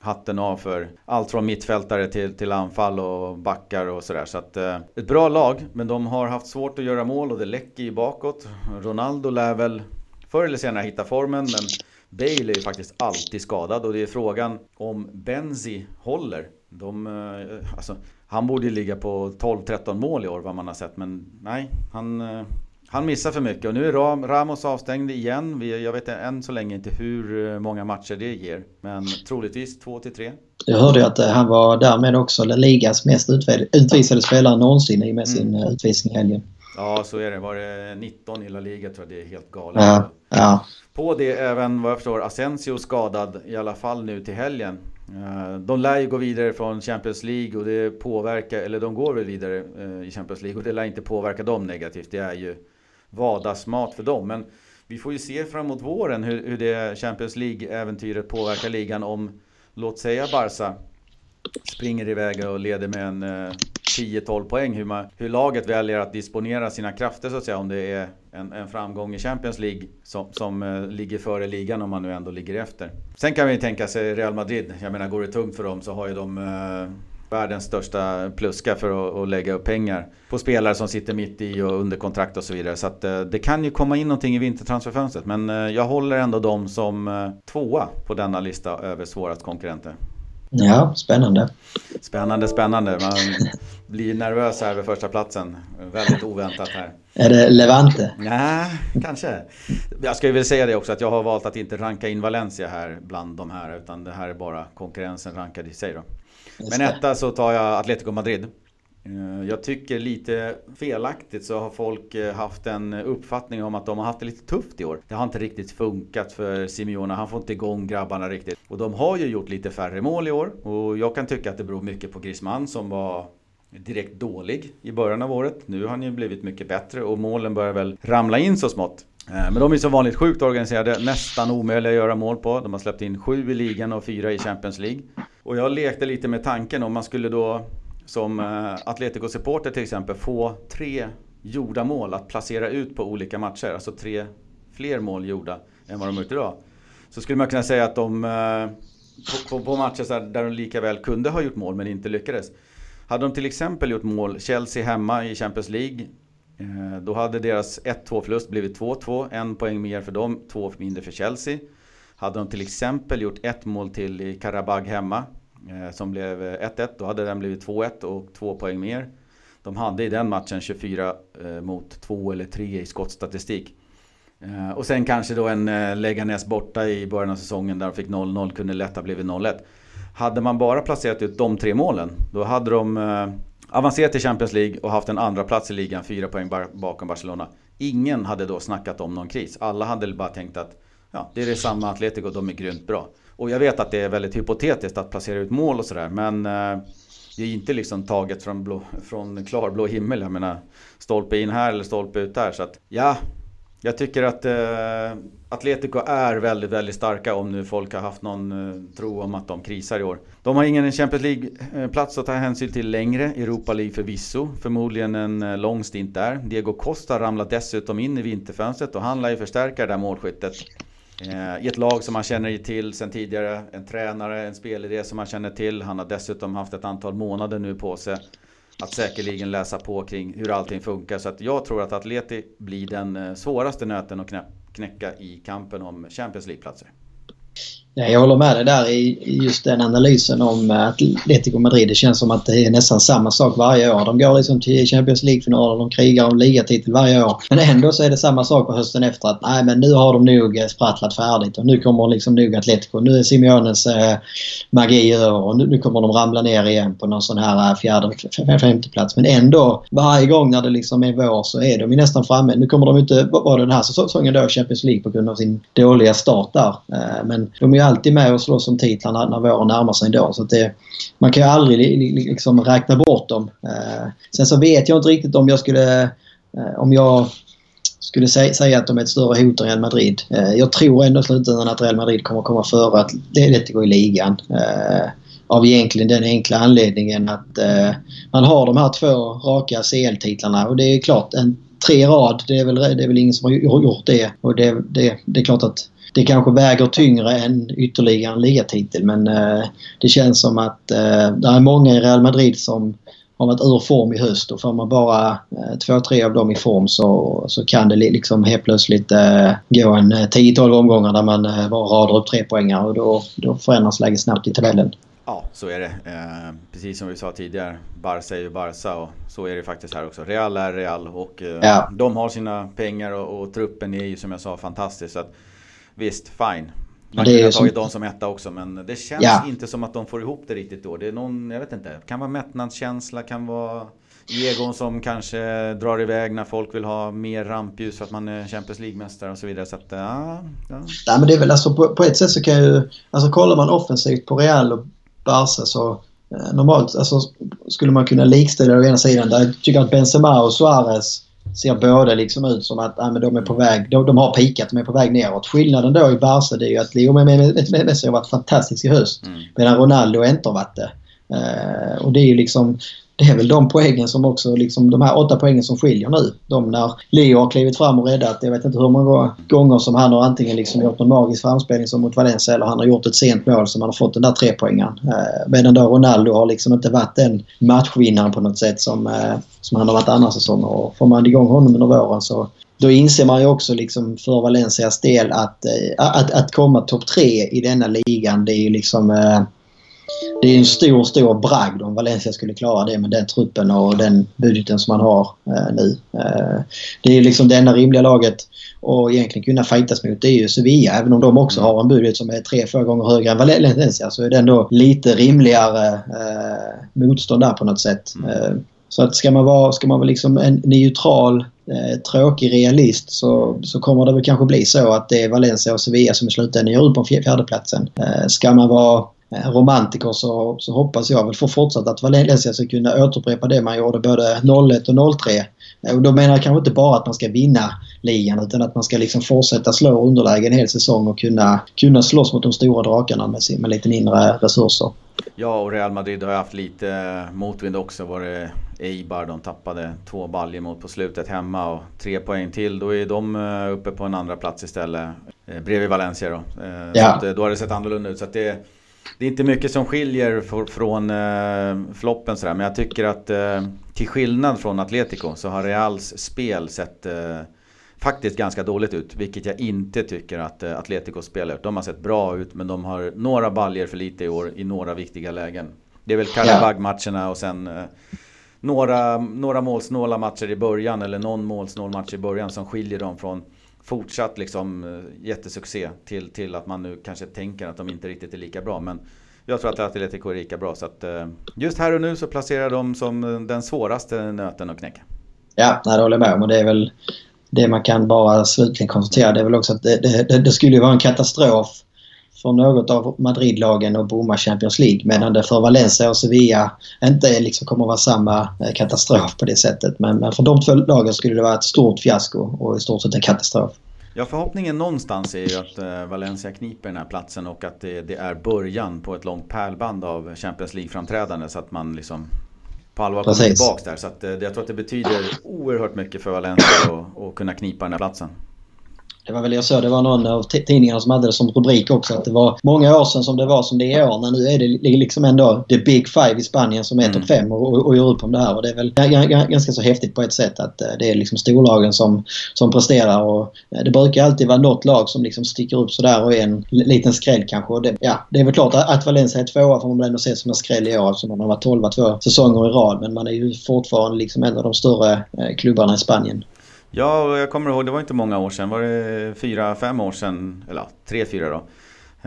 hatten av för allt från mittfältare till, till anfall och backar och sådär. Så att eh, ett bra lag, men de har haft svårt att göra mål och det läcker ju bakåt. Ronaldo lär väl förr eller senare hitta formen, men Bale är ju faktiskt alltid skadad och det är frågan om Benzi håller. De, eh, alltså, han borde ligga på 12-13 mål i år vad man har sett men nej, han, eh, han missar för mycket och nu är Ramos avstängd igen. Jag vet än så länge inte hur eh, många matcher det ger men troligtvis 2-3.
Jag hörde att han var därmed också La Ligas mest utvisade spelare någonsin i och med mm. sin utvisning i helgen.
Ja, så är det. Var det 19 i La Liga tror jag. Det är helt galet.
Ja, ja.
På det även vad jag förstår Asensio skadad i alla fall nu till helgen. Eh, de lär ju gå vidare från Champions League och det påverkar, eller de går väl vidare eh, i Champions League och det lär inte påverka dem negativt. Det är ju vardagsmat för dem. Men vi får ju se framåt våren hur, hur det Champions League-äventyret påverkar ligan om, låt säga Barca springer iväg och leder med en eh, 10-12 poäng. Hur, man, hur laget väljer att disponera sina krafter så att säga. Om det är en, en framgång i Champions League som, som eh, ligger före ligan om man nu ändå ligger efter. Sen kan vi tänka sig Real Madrid. Jag menar går det tungt för dem så har ju de eh, världens största pluska för att, att, lägga upp pengar på spelare som sitter mitt i och under kontrakt och så vidare. Så att eh, det kan ju komma in någonting i vintertransferfönstret. Men eh, jag håller ändå dem som eh, tvåa på denna lista över svårast konkurrenter.
Ja, spännande.
Spännande, spännande. Man blir nervös här vid första platsen. Väldigt oväntat här.
Är det Levante?
Nej, kanske. Jag ska väl säga det också att jag har valt att inte ranka in Valencia här bland de här. Utan det här är bara konkurrensen rankad i sig då. Men etta så tar jag Atletico Madrid. Eh, jag tycker lite felaktigt så har folk eh, haft en uppfattning om att de har haft det lite tufft i år. Det har inte riktigt funkat för Simeone. Han får inte igång grabbarna riktigt. Och de har ju gjort lite färre mål i år. Och jag kan tycka att det beror mycket på Griezmann som var direkt dålig i början av året. Nu har han ju blivit mycket bättre och målen börjar väl ramla in så smått. Eh, men de är som vanligt sjukt organiserade, nästan omöjliga att göra mål på. De har släppt in sju i ligan och fyra i Champions League. Och jag lekte lite med tanken om man skulle då som eh, Atletico-supporter till exempel få tre gjorda mål att placera ut på olika matcher. Alltså tre fler mål gjorda än vad de har gjort idag. Så skulle man kunna säga att de eh, på, på, på matcher där de lika väl kunde ha gjort mål men inte lyckades. Hade de till exempel gjort mål, Chelsea hemma i Champions League. Eh, då hade deras 1-2 förlust blivit 2-2, en poäng mer för dem, två mindre för Chelsea. Hade de till exempel gjort ett mål till i Karabag hemma Eh, som blev eh, 1-1. Då hade den blivit 2-1 och två poäng mer. De hade i den matchen 24 eh, mot 2 eller 3 i skottstatistik. Och sen kanske då en Leganes borta i början av säsongen där de fick 0-0 kunde lätt ha blivit 0-1. Hade man bara placerat ut de tre målen då hade de avancerat till Champions League och haft en andra plats i ligan, fyra poäng bakom Barcelona. Ingen hade då snackat om någon kris. Alla hade bara tänkt att ja, det är det samma Atletico, de är grymt bra. Och jag vet att det är väldigt hypotetiskt att placera ut mål och sådär men eh, det är inte liksom taget från, blå, från klarblå himmel. Jag menar stolpe in här eller stolpe ut där. Så att ja, jag tycker att eh, Atletico är väldigt, väldigt starka om nu folk har haft någon eh, tro om att de krisar i år. De har ingen Champions League-plats eh, att ta hänsyn till längre. Europa League förvisso. Förmodligen en eh, lång stint där. Diego Costa ramlar dessutom in i vinterfönstret och han lär ju förstärka det där målskyttet. Eh, I ett lag som han känner till sen tidigare. En tränare, en spelidé som han känner till. Han har dessutom haft ett antal månader nu på sig att säkerligen läsa på kring hur allting funkar. Så att jag tror att Atleti blir den eh, svåraste nöten att knäcka i kampen om Champions League-platser.
Ja, jag håller med dig där i just den analysen om eh, Atletico Madrid. Det känns som att det är nästan samma sak varje år. De går liksom till Champions League-finaler, de krigar om ligatitel varje år. Men ändå så är det samma sak på hösten efter att nej men nu har de nog eh, sprattlat färdigt och nu kommer liksom nog Atletico. Nu är Simeones eh, magi över och nu, nu, kommer de ramla ner igen på någon sån här eh, fjärde, femte plats. Men ändå varje gång när det liksom är vår så är de ju nästan framme. Nu kommer de inte vara den här säsongen då Champions League på grund av sin dåliga start där. Eh, men de är alltid med och slåss om titlarna när våren närmar sig ändå. Så det, man kan ju aldrig liksom räkna bort dem. Eh, sen så vet jag inte riktigt om jag skulle... Eh, om jag skulle säga att de är ett större hot än Real Madrid. Eh, jag tror ändå i slutändan att Real Madrid kommer komma före att Atletico i ligan. Av egentligen den enkla anledningen att man har de här två raka CL-titlarna och det är klart en tre rad, det är väl, det är väl ingen som har gjort det. Och det, det, det är klart att det kanske väger tyngre än ytterligare en ligatitel men eh, det känns som att eh, det är många i Real Madrid som har varit ur form i höst och får man bara eh, två, tre av dem i form så, så kan det liksom helt plötsligt eh, gå en 10-12 eh, omgångar där man eh, bara radar upp tre poängar och då, då förändras läget snabbt i tabellen.
Ja, så är det. Eh, precis som vi sa tidigare. Barca är ju Barca och så är det faktiskt här också. Real är Real och eh, ja. de har sina pengar och, och, truppen är ju som jag sa fantastisk. Så att, Visst, fine. Man kunde ha tagit som... dem som etta också men det känns ja. inte som att de får ihop det riktigt då. Det är någon, jag vet inte, kan vara mättnadskänsla, kan vara egon som kanske drar iväg när folk vill ha mer rampljus för att man är Champions League-mästare och så vidare. Så att, ja,
ja. Nej, men det är väl alltså på, på, ett sätt så kan ju, alltså kollar man offensivt på Real och Barca så eh, normalt alltså, skulle man kunna likställa å ena sidan där jag tycker att Benzema och Suarez ser båda liksom ut som att äh, men de är på väg, de, de har pikat, de är på väg neråt. Skillnaden då i Barca det är ju att Leo Messi har varit fantastisk i höst. Mm. Medan Ronaldo inte har varit det. Eh, och det är ju liksom det är väl de poängen som också, liksom, de här åtta poängen som skiljer nu. De när Leo har klivit fram och räddat, jag vet inte hur många gånger som han har antingen liksom gjort någon magisk framspelning som mot Valencia eller han har gjort ett sent mål som han har fått den där trepoängaren. Eh, medan då Ronaldo har liksom inte varit den matchvinnaren på något sätt som, eh, som han har varit andra säsonger. Och får man igång honom under våren så då inser man ju också liksom för Valencias del att, eh, att, att komma topp tre i denna ligan det är ju liksom eh, det är en stor, stor bragd om Valencia skulle klara det med den truppen och den budgeten som man har eh, nu. Eh, det är liksom det enda rimliga laget att egentligen kunna fightas mot det är ju Sevilla. Även om de också har en budget som är tre, fyra gånger högre än Valencia så är det ändå lite rimligare eh, motstånd där på något sätt. Mm. Eh, så att ska man vara, ska man vara liksom en neutral eh, tråkig realist så, så kommer det väl kanske bli så att det är Valencia och Sevilla som i slutändan gör upp på fjärdeplatsen. Eh, ska man vara romantiker så, så hoppas jag väl för fortsatt att Valencia ska kunna återupprepa det man gjorde både 01 och 03. Eh, och då menar jag kanske inte bara att man ska vinna ligan utan att man ska liksom fortsätta slå underläge en hel säsong och kunna, kunna slåss mot de stora drakarna med, med lite mindre resurser.
Ja, och Real Madrid har haft lite motvind också. Var det Eibar de tappade två baljor mot på slutet hemma och tre poäng till. Då är de eh, uppe på en andra plats istället. Bredvid Valencia då. Ja. Så då har det sett annorlunda ut. Så att det det är inte mycket som skiljer för, från eh, floppen sådär. Men jag tycker att eh, till skillnad från Atletico så har Reals spel sett eh, faktiskt ganska dåligt ut. Vilket jag inte tycker att eh, Atletico spelar ut. De har sett bra ut men de har några baljer för lite i år i några viktiga lägen. Det är väl Karabag-matcherna och sen eh, några, några målsnåla matcher i början eller någon målsnål match i början som skiljer dem från fortsatt liksom eh, jättesuccé till, till att man nu kanske tänker att de inte riktigt är lika bra. Men jag tror att Atletico är lika bra. Så att eh, just här och nu så placerar de som eh, den svåraste nöten att knäcka.
Ja, nej, det håller jag med om. Och det är väl det man kan bara slutligen konstatera. Det är väl också att det, det, det skulle ju vara en katastrof för något av Madrid-lagen att bomma Champions League medan det för Valencia och Sevilla inte liksom kommer att vara samma eh, katastrof på det sättet. Men, men för de två lagen skulle det vara ett stort fiasko och i stort sett en katastrof.
Ja, förhoppningen någonstans är ju att eh, Valencia kniper den här platsen och att det, det är början på ett långt pärlband av Champions League-framträdande så att man liksom på allvar kommer tillbaka där. Så att, eh, jag tror att det betyder oerhört mycket för Valencia att kunna knipa den här platsen.
Det var väl jag såg, det var någon av tidningarna som hade det som rubrik också att det var många år sedan som det var som det är i år. Men nu är det liksom ändå the big five i Spanien som är mm. topp fem och, och, och gör upp om det här. Och det är väl ganska så häftigt på ett sätt att eh, det är liksom storlagen som, som presterar. Och eh, det brukar alltid vara något lag som liksom sticker upp sådär och är en liten skräll kanske. Och det, ja, det är väl klart att Valencia är tvåa får man väl ändå se som en skräll i år eftersom man har varit tolva två säsonger i rad. Men man är ju fortfarande liksom en av de större eh, klubbarna i Spanien.
Ja, och jag kommer ihåg, det var inte många år sedan. Var det fyra, fem år sedan? Eller tre, fyra då.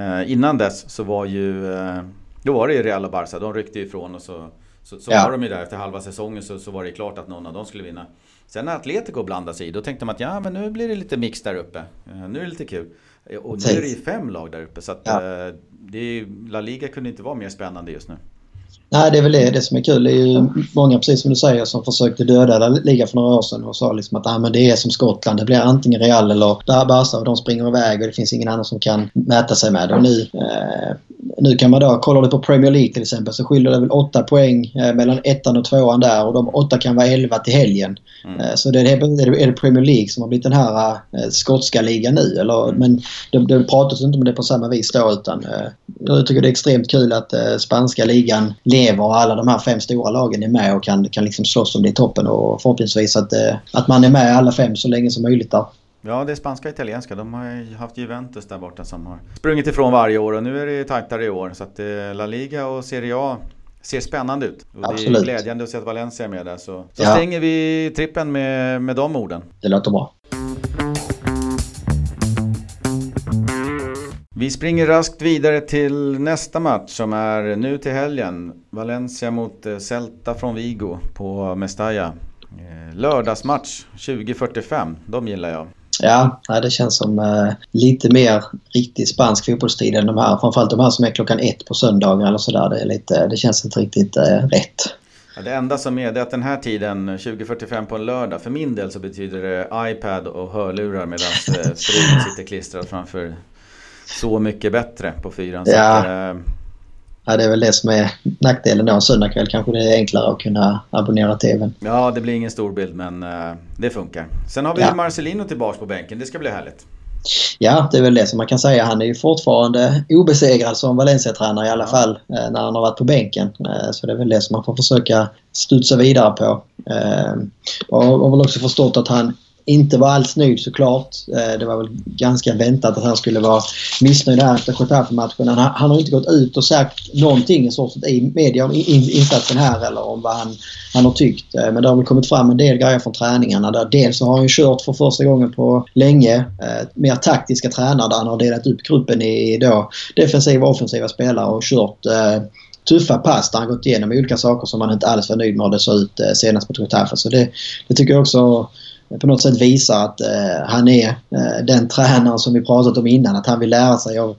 Eh, innan dess så var ju... Eh, då var det ju Real och Barca. De ryckte ifrån och så... Så, så ja. var de ju där efter halva säsongen så, så var det klart att någon av dem skulle vinna. Sen när Atletico blandade sig i, då tänkte man att ja men nu blir det lite mix där uppe. Eh, nu är det lite kul. Eh, och nu är det ju fem lag där uppe så att ja. Eh, det La Liga kunde inte vara mer spännande just nu.
Nej, det är väl det, det som är kul. Det är ju många, precis som du säger, som försökte döda liga för några år sedan och sa liksom att ah, men det är som Skottland. Det blir antingen Real eller Barca och de springer iväg och det finns ingen annan som kan mäta sig med. Och nu, eh, nu kan man då, kollar du på Premier League till exempel så skiljer det väl åtta poäng eh, mellan ettan och tvåan där och de åtta kan vara elva till helgen. Mm. Eh, så det är, är det Premier League som har blivit den här eh, skotska ligan nu. Eller, mm. Men det, det pratas inte om det på samma vis då utan eh, jag tycker det är extremt kul att eh, spanska ligan lever och alla de här fem stora lagen är med och kan, kan liksom slåss om det i toppen och förhoppningsvis att, eh, att man är med alla fem så länge som möjligt där.
Ja, det är spanska och italienska. De har ju haft Juventus där borta som har sprungit ifrån varje år och nu är det tajtare i år. Så att eh, La Liga och Serie A ser spännande ut. Och Absolut. det är glädjande att se att Valencia är med där. Så, så ja. stänger vi trippen med, med de orden.
Det låter bra.
Vi springer raskt vidare till nästa match som är nu till helgen. Valencia mot eh, Celta från Vigo på Mestalla. Eh, lördagsmatch 20.45, de gillar jag.
Ja, det känns som uh, lite mer riktig spansk fotbollstid än de här. Framförallt de här som är klockan ett på söndagar eller sådär. Det, det känns inte riktigt rätt.
Ja, det enda som är det är att den här tiden, 20.45 på en lördag, för min del så betyder det iPad och hörlurar medan frun sitter klistrad framför Så mycket bättre på fyran.
Ja. Att, uh, Ja, det är väl det som är nackdelen då. En söndagkväll kanske det är enklare att kunna abonnera TVn.
Ja, det blir ingen stor bild men uh, det funkar. Sen har vi ja. Marcelino tillbaks på bänken. Det ska bli härligt.
Ja, det är väl det som man kan säga. Han är ju fortfarande obesegrad som Valencia-tränare i alla fall eh, när han har varit på bänken. Eh, så det är väl det som man får försöka studsa vidare på. Och har väl också förstått att han inte var alls nöjd såklart. Eh, det var väl ganska väntat att han skulle vara missnöjd här efter Getafe-matchen. Han, han, har inte gått ut och sagt någonting i, sorts, i media om in, insatsen här eller om vad han, han har tyckt. Eh, men det har väl kommit fram en del grejer från träningarna. Där dels har han ju kört för första gången på länge eh, mer taktiska tränare där han har delat upp gruppen i då defensiva och offensiva spelare och kört tuffa pass där han gått igenom olika saker som han inte alls var nöjd med hur det såg ut senast på Getafe. Så det, det tycker jag också på något sätt visar att eh, han är eh, den tränaren som vi pratat om innan. Att han vill lära sig av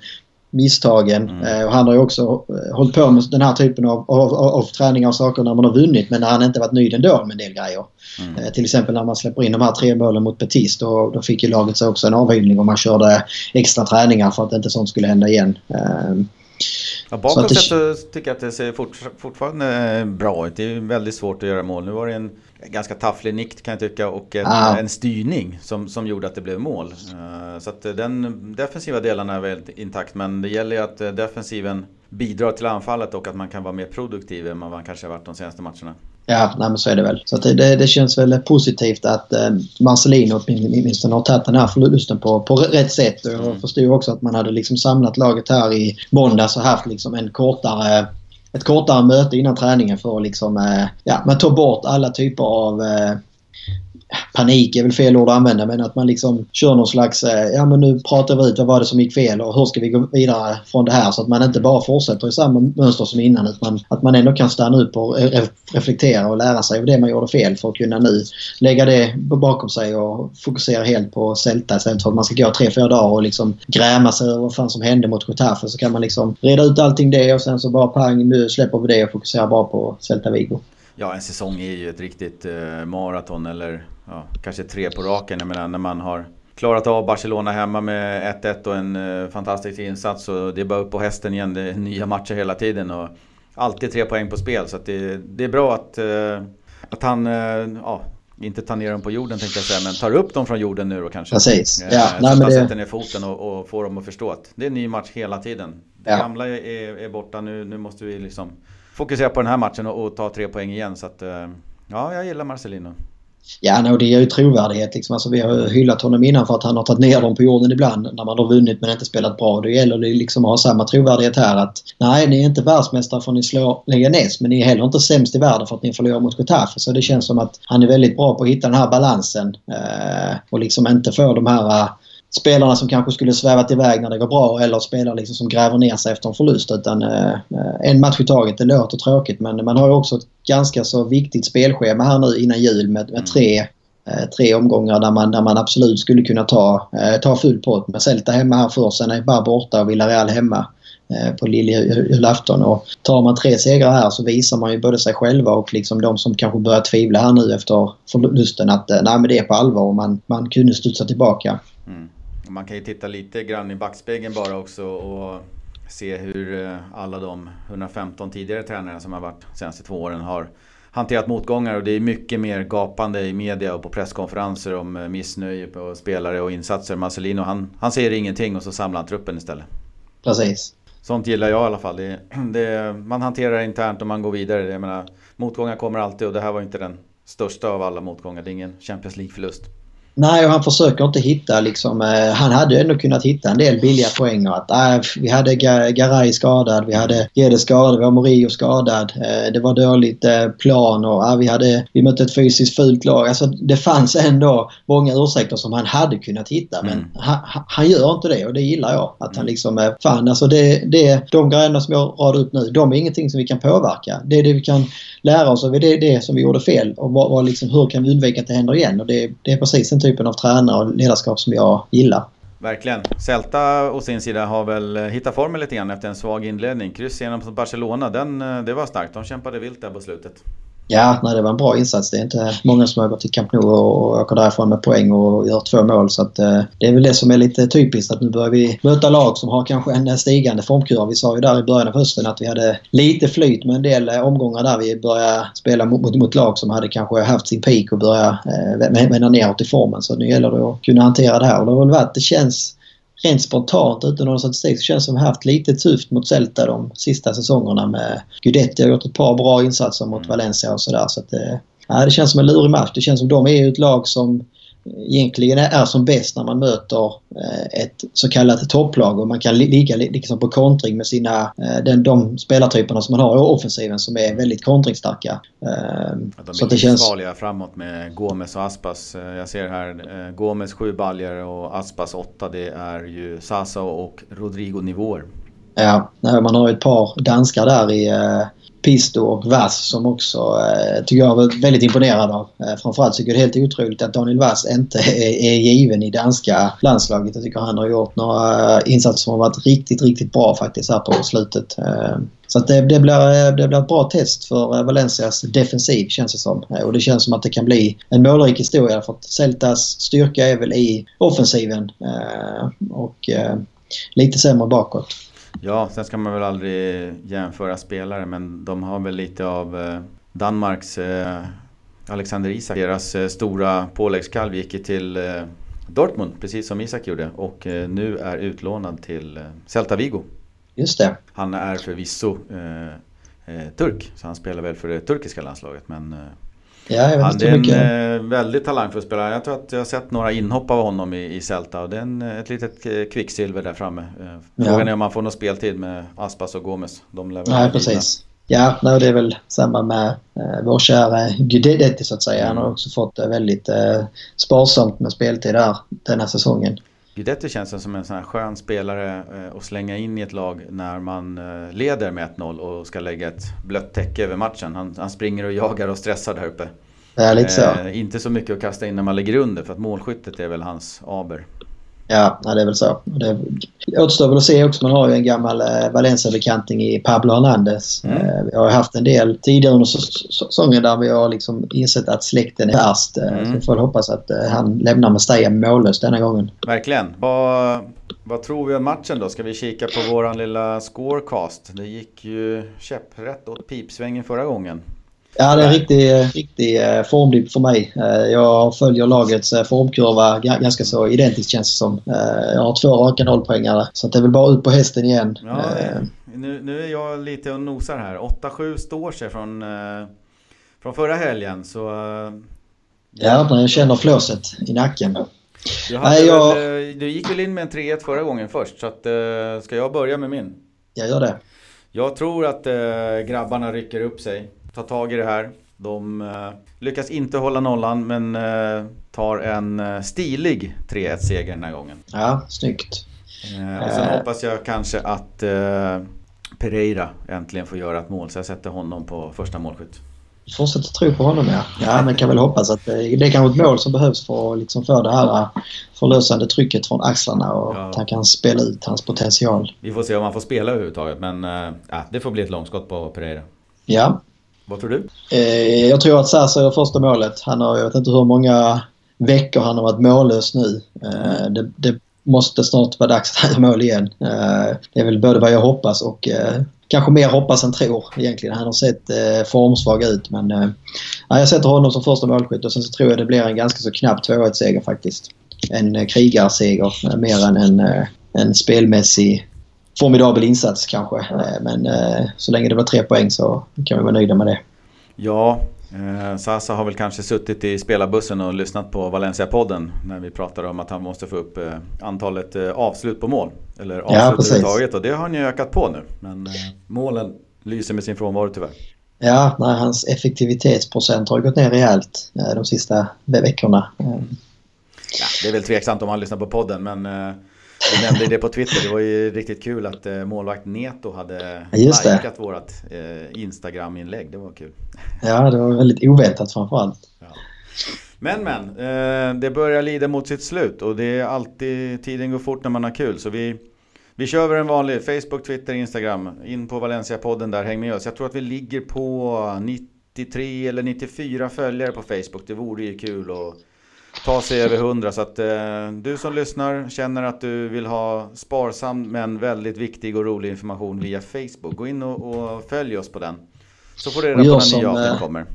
misstagen. Mm. Eh, och han har ju också eh, hållit på med den här typen av, av, av, av träning av saker när man har vunnit men när han inte varit nöjd ändå med en del grejer. Mm. Eh, till exempel när man släpper in de här tre målen mot Betis då, då fick ju laget sig också en avhyvling och man körde extra träningar för att inte sånt skulle hända igen. Eh,
Ja, bakåt sett tycker jag att det ser fort, fortfarande bra ut. Det är väldigt svårt att göra mål. Nu var det en ganska tafflig nick kan jag tycka och en, ah. en styrning som, som gjorde att det blev mål. Uh, så att den defensiva delen är väldigt intakt men det gäller ju att eh, defensiven bidrar till anfallet och att man kan vara mer produktiv än man kanske har varit de senaste matcherna.
Ja, nej, men så är det väl. Så det, det, känns väl positivt att eh, Marcelino åtminstone har tagit den här förlusten på, på rätt sätt. Och jag mm. förstod också att man hade liksom samlat laget här i måndags och haft liksom en kortare ett kortare möte innan träningen för att liksom, eh, ja, man tar bort alla typer av eh, panik är väl fel ord att använda men att man liksom kör någon slags, eh, ja men nu pratar vi ut vad var det som gick fel och hur ska vi gå vidare från det här så att man inte bara fortsätter i samma mönster som innan utan att man ändå kan stanna upp och reflektera och lära sig av det man gjorde fel för att kunna nu lägga det bakom sig och fokusera helt på Celta istället för att man ska gå tre, fyra dagar och liksom gräma sig över vad fan som hände mot Getafe så kan man liksom reda ut allting det och sen så bara pang nu släpper vi det och fokuserar bara på Celta Vigo.
Ja, en säsong är ju ett riktigt eh, maraton eller ja, kanske tre på raken. Jag menar när man har klarat av Barcelona hemma med 1-1 och en eh, fantastisk insats. Och det är bara upp på hästen igen. Det är nya matcher hela tiden. Och alltid tre poäng på spel. Så det, det, är bra att, eh, att han eh, ja, inte ta ner dem på jorden tänkte jag säga, men tar upp dem från jorden nu då kanske.
Precis.
Eh,
Ja,
så
nej, men det-
sätter ner foten och, och får dem att förstå att det är en ny match hela tiden. Det
Ja.
gamla är, är borta, nu, nu måste vi liksom fokusera på den här matchen och, och ta tre poäng igen. Så att, eh, ja, jag gillar Marcelino.
Ja, no, det ger ju trovärdighet. Liksom. Alltså, vi har ju hyllat honom innan för att han har tagit ner dem på jorden ibland när man har vunnit men inte spelat bra. Då gäller det liksom att ha samma trovärdighet här. att Nej, ni är inte världsmästare för att ni slår Leganes men ni är heller inte sämst i världen för att ni förlorar mot Getafe. Så det känns som att han är väldigt bra på att hitta den här balansen eh, och liksom inte få de här eh, spelarna som kanske skulle svävat iväg när det går bra eller spelare liksom som gräver ner sig efter en förlust. Utan eh, eh, en match i taget. Det låter tråkigt men man har ju också ett ganska så viktigt spelschema här nu innan jul med, med tre, eh, tre omgångar där man, där man absolut skulle kunna ta, eh, ta full pott. Med Celta hemma här först, sen är bara borta och Villarreal hemma eh, på lilljulafton. Och tar man tre segrar här så visar man ju både sig själva och liksom de som kanske börjar tvivla här nu efter förlusten att eh, nej men det är på allvar och man, man kunde studsa tillbaka.
Mm. Man kan ju titta lite grann i backspegeln bara också och se hur eh, alla de 115 tidigare tränarna som har varit de senaste två åren har hanterat motgångar och det är mycket mer gapande i media och på presskonferenser om eh, missnöje på spelare och insatser. Marcelino han, han säger ingenting och så samlar han truppen istället.
Precis.
Sånt gillar jag i alla fall. Det, det, man hanterar internt och man går vidare. Jag menar, motgångar kommer alltid och det här var inte den största av alla motgångar. Det är ingen Champions League-förlust.
Nej, och han försöker inte hitta liksom... Eh, han hade ändå kunnat hitta en del billiga poäng. Att, äh, vi hade Ga- Garay skadad, vi hade Gede skadad, vi har Morio skadad. Eh, det var dåligt eh, plan och vi, hade, vi mötte ett fysiskt fult lag. Alltså, det fanns ändå många ursäkter som han hade kunnat hitta. Men
Mm.
han, han- gör inte det och det gillar jag. Att han liksom... Eh, fan, alltså det, det, de grejerna som jag radar upp nu, de är ingenting som vi kan påverka. Det är det vi kan lära oss av. Det är det som vi gjorde fel. Och vad, vad liksom, hur kan vi undvika att det händer igen? Och det, det är precis den typen av tränare och ledarskap som jag gillar.
Verkligen. Celta å sin sida har väl eh, hittat formen lite grann efter en svag inledning. Kryss genom mot Barcelona, den, eh, det var starkt. De kämpade vilt där på slutet.
Ja, nej, det var en bra insats. Det är inte många som har gått till Camp Nou och och åker därifrån med poäng och gör två mål. Så att, eh, det är väl det som är lite typiskt att nu börjar vi möta lag som har kanske en stigande formkurva. Vi sa ju där i början av hösten att vi hade lite flyt med en del eh, omgångar där vi började spela mot, mot, mot lag som hade kanske haft sin peak och börjat eh, vända neråt i formen. Så nu gäller det att kunna hantera det här. Och det har väl varit, det känns rent spontant utan någon statistik så känns det som att vi haft lite tufft mot Celta de sista säsongerna med Guidetti har gjort ett par bra insatser mot
Mm.
Valencia och sådär. Så att det, ja, det känns som en lurig match. Det känns som de är ett lag som egentligen är som bäst när man möter eh, ett så kallat topplag och man kan li- ligga li- liksom på kontring med sina, eh, den, de spelartyperna som man har i offensiven som är väldigt kontringsstarka. Eh,
Att de
Så det känns...
farliga framåt med Gomes och Aspas. Eh, Jag ser här Gomes 7 baljer och Aspas 8. Det är ju Sasa och Rodrigo-nivåer.
Ja, eh, man har ju ett par danskar där i eh, Pisto och Vass som också eh, tycker jag var väldigt imponerad av. Eh, framförallt tycker jag det är helt otroligt att Daniel Vass inte är, är given i danska landslaget. Jag tycker han har gjort några eh, insatser som har varit riktigt, riktigt bra faktiskt här på slutet. Eh, så att det, det, blir, det blir ett bra test för Valencias defensiv känns det som. Eh, Och det känns som att det kan bli en målrik historia för att Celtas styrka är väl i offensiven eh, och eh, lite sämre bakåt.
Ja, sen ska man väl aldrig jämföra spelare men de har väl lite av eh, Danmarks eh, Alexander Isak. Deras eh, stora påläggskalv gick ju till Dortmund precis som Isak gjorde och nu är utlånad till Celta Vigo.
Just det.
Han är förvisso eh, turk så han spelar väl för det turkiska landslaget men
Ja, jag vet
han
inte
är en eh, väldigt talangfull spelare. Jag tror att jag har sett några inhopp av honom i, i Celta och det är en, eh, ett litet eh, kvicksilver där framme. Frågan
Ja.
är om man får någon speltid med Aspas och Gomes. De lär
Nej, precis. Ja, nej, det är väl samma med eh, vår kära Guidetti så att säga. Han har också fått eh, väldigt eh, sparsamt med speltid där denna säsongen.
Guidetti känns som en sån här skön spelare eh, att slänga in i ett lag när man eh, leder med 1-0 och ska lägga ett blött täcke över matchen. Han, han springer och jagar och stressar där uppe.
Ja, lite så.
Eh, inte så mycket att kasta in när man ligger under för att målskyttet är väl hans aber.
Ja, det är väl så. Det återstår väl att se också. Man har ju en gammal eh, Valencia-bekanting i Pablo Hernandez.
Mm.
Eh, vi har haft en del tidigare under säs- säsongen där vi har liksom insett att släkten är värst. Eh,
Mm.
Så vi får hoppas att eh, han lämnar Mestalla mållös denna gången.
Verkligen. Vad, vad tror vi om matchen då? Ska vi kika på våran lilla scorecast? Det gick ju käpprätt åt pipsvängen förra gången.
Ja, det är en riktig, riktig formdipp för mig. Jag följer lagets formkurva ganska så identiskt känns det som. Jag har två raka nollpoängare. Så det är väl bara ut på hästen igen. Ja,
nu, nu är jag lite och nosar här. 8-7 står sig från, från förra helgen. Så,
ja, jag känner flåset i nacken.
Du, Nej, jag... väl, du gick väl in med en 3-1 förra gången först. Så att, ska jag börja med min?
Jag gör det.
Jag tror att grabbarna rycker upp sig tar tag i det här. De eh, lyckas inte hålla nollan men eh, tar en eh, stilig 3-1 seger den här gången.
Ja, snyggt.
och sen hoppas jag kanske att Pereira äntligen får göra ett mål så jag sätter honom på första målskytt.
Fortsätter tro på honom ja. Ja, men kan väl hoppas att det, det är kanske ett mål som behövs för att liksom få det här förlösande trycket från axlarna och ja. att han kan spela ut hans potential.
Vi får se om han får spela överhuvudtaget men ja, det får bli ett långskott på Pereira.
Ja,
vad tror du?
Eh, jag tror att Sasa gör första målet. Han har, jag vet inte hur många veckor han har varit mållös nu. Eh, det, det, måste snart vara dags att han gör mål igen. Eh, det är väl både vad jag hoppas och eh, kanske mer hoppas än tror egentligen. Han har sett eh, formsvag ut men eh, jag sätter honom som första målskytt och sen så tror jag det blir en ganska så knapp 2-1-seger faktiskt. En eh, krigarseger eh, mer än en, eh, en spelmässig formidabel insats kanske. Eh, men eh, så länge det var tre poäng så kan vi vara nöjda med det.
Ja, eh, Sasa har väl kanske suttit i spelarbussen och lyssnat på Valencia-podden när vi pratade om att han måste få upp antalet avslut på mål. Eller avslut ja, överhuvudtaget och det har ju ökat på nu. Men målen lyser med sin frånvaro tyvärr.
Ja, nej, hans effektivitetsprocent har gått ner rejält de sista veckorna.
Ja, det är väl tveksamt om han lyssnar på podden men du nämnde det på Twitter, det var ju riktigt kul att eh, målvakt Neto hade likat vårt eh, Instagram-inlägg. Det var kul.
Ja, det var väldigt oväntat framförallt. Ja.
Men men, eh, det börjar lida mot sitt slut och det är alltid, tiden går fort när man har kul. Så vi, vi kör över en vanlig Facebook, Twitter, Instagram. In på Valencia-podden där, häng med oss. Jag tror att vi ligger på 93 eller 94 följare på Facebook. Det vore ju kul att ta sig över 100. Så att eh, du som lyssnar känner att du vill ha sparsam men väldigt viktig och rolig information via Facebook. Gå in och, och följ oss på den. Så får du reda på när nya avsnitt eh, kommer.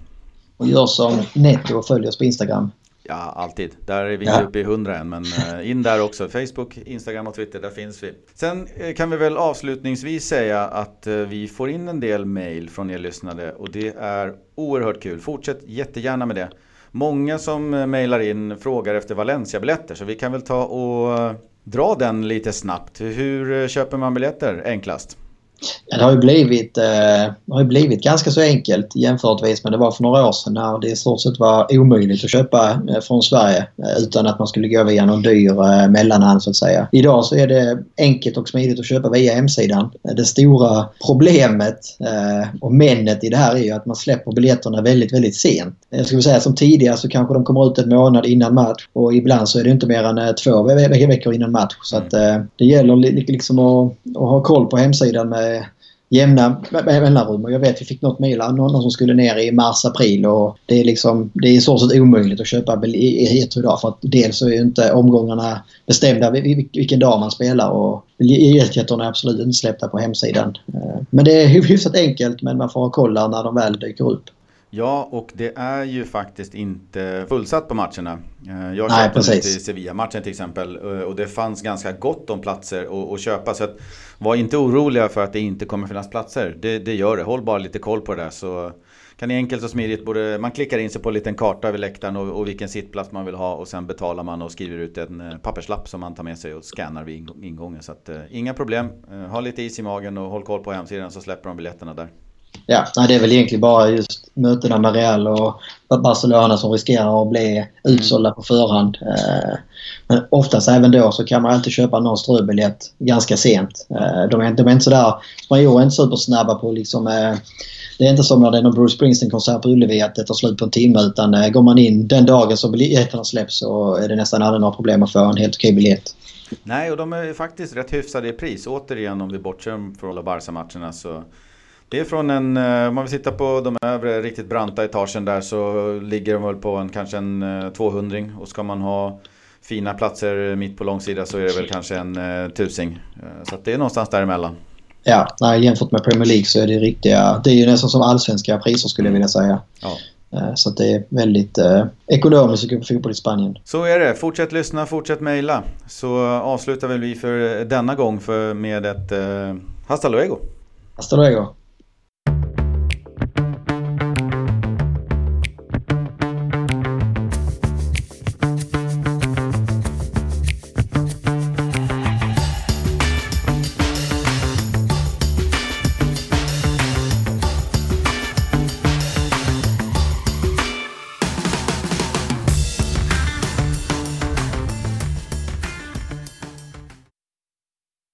Och gör som Netto och följ oss på Instagram.
Ja, alltid. Där är vi inte ja. uppe i 100 än, men eh, in där också. Facebook, Instagram och Twitter, där finns vi. Sen eh, kan vi väl avslutningsvis säga att vi får in en del mail från er lyssnare och det är oerhört kul. Fortsätt jättegärna med det många som eh, mejlar in frågar efter Valencia-biljetter. Så vi kan väl ta och eh, dra den lite snabbt. Hur eh, köper man biljetter enklast?
Ja, det har ju blivit, eh, har ju blivit ganska så enkelt jämförtvis med det var för några år sedan när det i stort sett var omöjligt att köpa eh, från Sverige eh, utan att man skulle gå via någon dyr eh, mellanhand så att säga. Idag så är det enkelt och smidigt att köpa via hemsidan. Det stora problemet och männet i det här är ju att man släpper biljetterna väldigt, väldigt sent. Jag skulle säga som tidigare så kanske de kommer ut en månad innan match och ibland så är det inte mer än två veckor innan match. Så att det gäller liksom att, att ha koll på hemsidan med jämna mellanrum. Och jag vet vi fick något mejl någon som skulle ner i mars-april och det är liksom det är i stort sett omöjligt att köpa biljetter idag för att dels så är ju inte omgångarna bestämda vilken dag man spelar och biljetterna är absolut inte släppta på hemsidan. Eh, men det är hyfsat enkelt men man får ha koll när de väl dyker upp.
Ja, och det är ju faktiskt inte fullsatt på matcherna. Eh, jag köpte Nej, till Sevilla-matchen till exempel eh, och det fanns ganska gott om platser att, köpa. Så att, var inte oroliga för att det inte kommer finnas platser. Det, det gör det. Håll bara lite koll på det där så kan ni enkelt och smidigt både, man klickar in sig på en liten karta över läktaren och, och, vilken sittplats man vill ha och sen betalar man och skriver ut en eh, papperslapp som man tar med sig och scannar vid ingången. Så att, inga problem. ha lite is i magen och håll koll på hemsidan så släpper de biljetterna där.
Ja, det är väl egentligen bara just mötena med Real och Barcelona som riskerar att bli utsålda på förhand. Eh, men oftast även då så kan man alltid köpa någon ströbiljett ganska sent. Eh, de är, de är inte sådär... Spanjorer är inte supersnabba på liksom... Eh, det är inte som när det är någon Bruce Springsteen-konsert på Ullevi att det tar slut på en timme utan går man in den dagen som biljetterna släpps så är det nästan aldrig några problem att få en helt okej biljett.
Nej, och de är faktiskt rätt hyfsade i pris. Återigen om vi bortser från alla Barca-matcherna så det är från en, eh, om man vill sitta på de övre riktigt branta etagen där så ligger de väl på en, kanske en 200 eh, och ska man ha fina platser mitt på långsida så är det väl kanske en uh, tusing. Så det är någonstans däremellan.
Ja, nej, jämfört med Premier League så är det riktiga... Det är ju nästan som allsvenska priser skulle jag vilja säga.
Ja.
Eh, Så att det är väldigt eh, ekonomiskt att på fotboll i Spanien.
Så är det. Fortsätt lyssna, fortsätt mejla. Så avslutar väl vi för denna gång för, med ett eh, Hasta luego!
Hasta luego!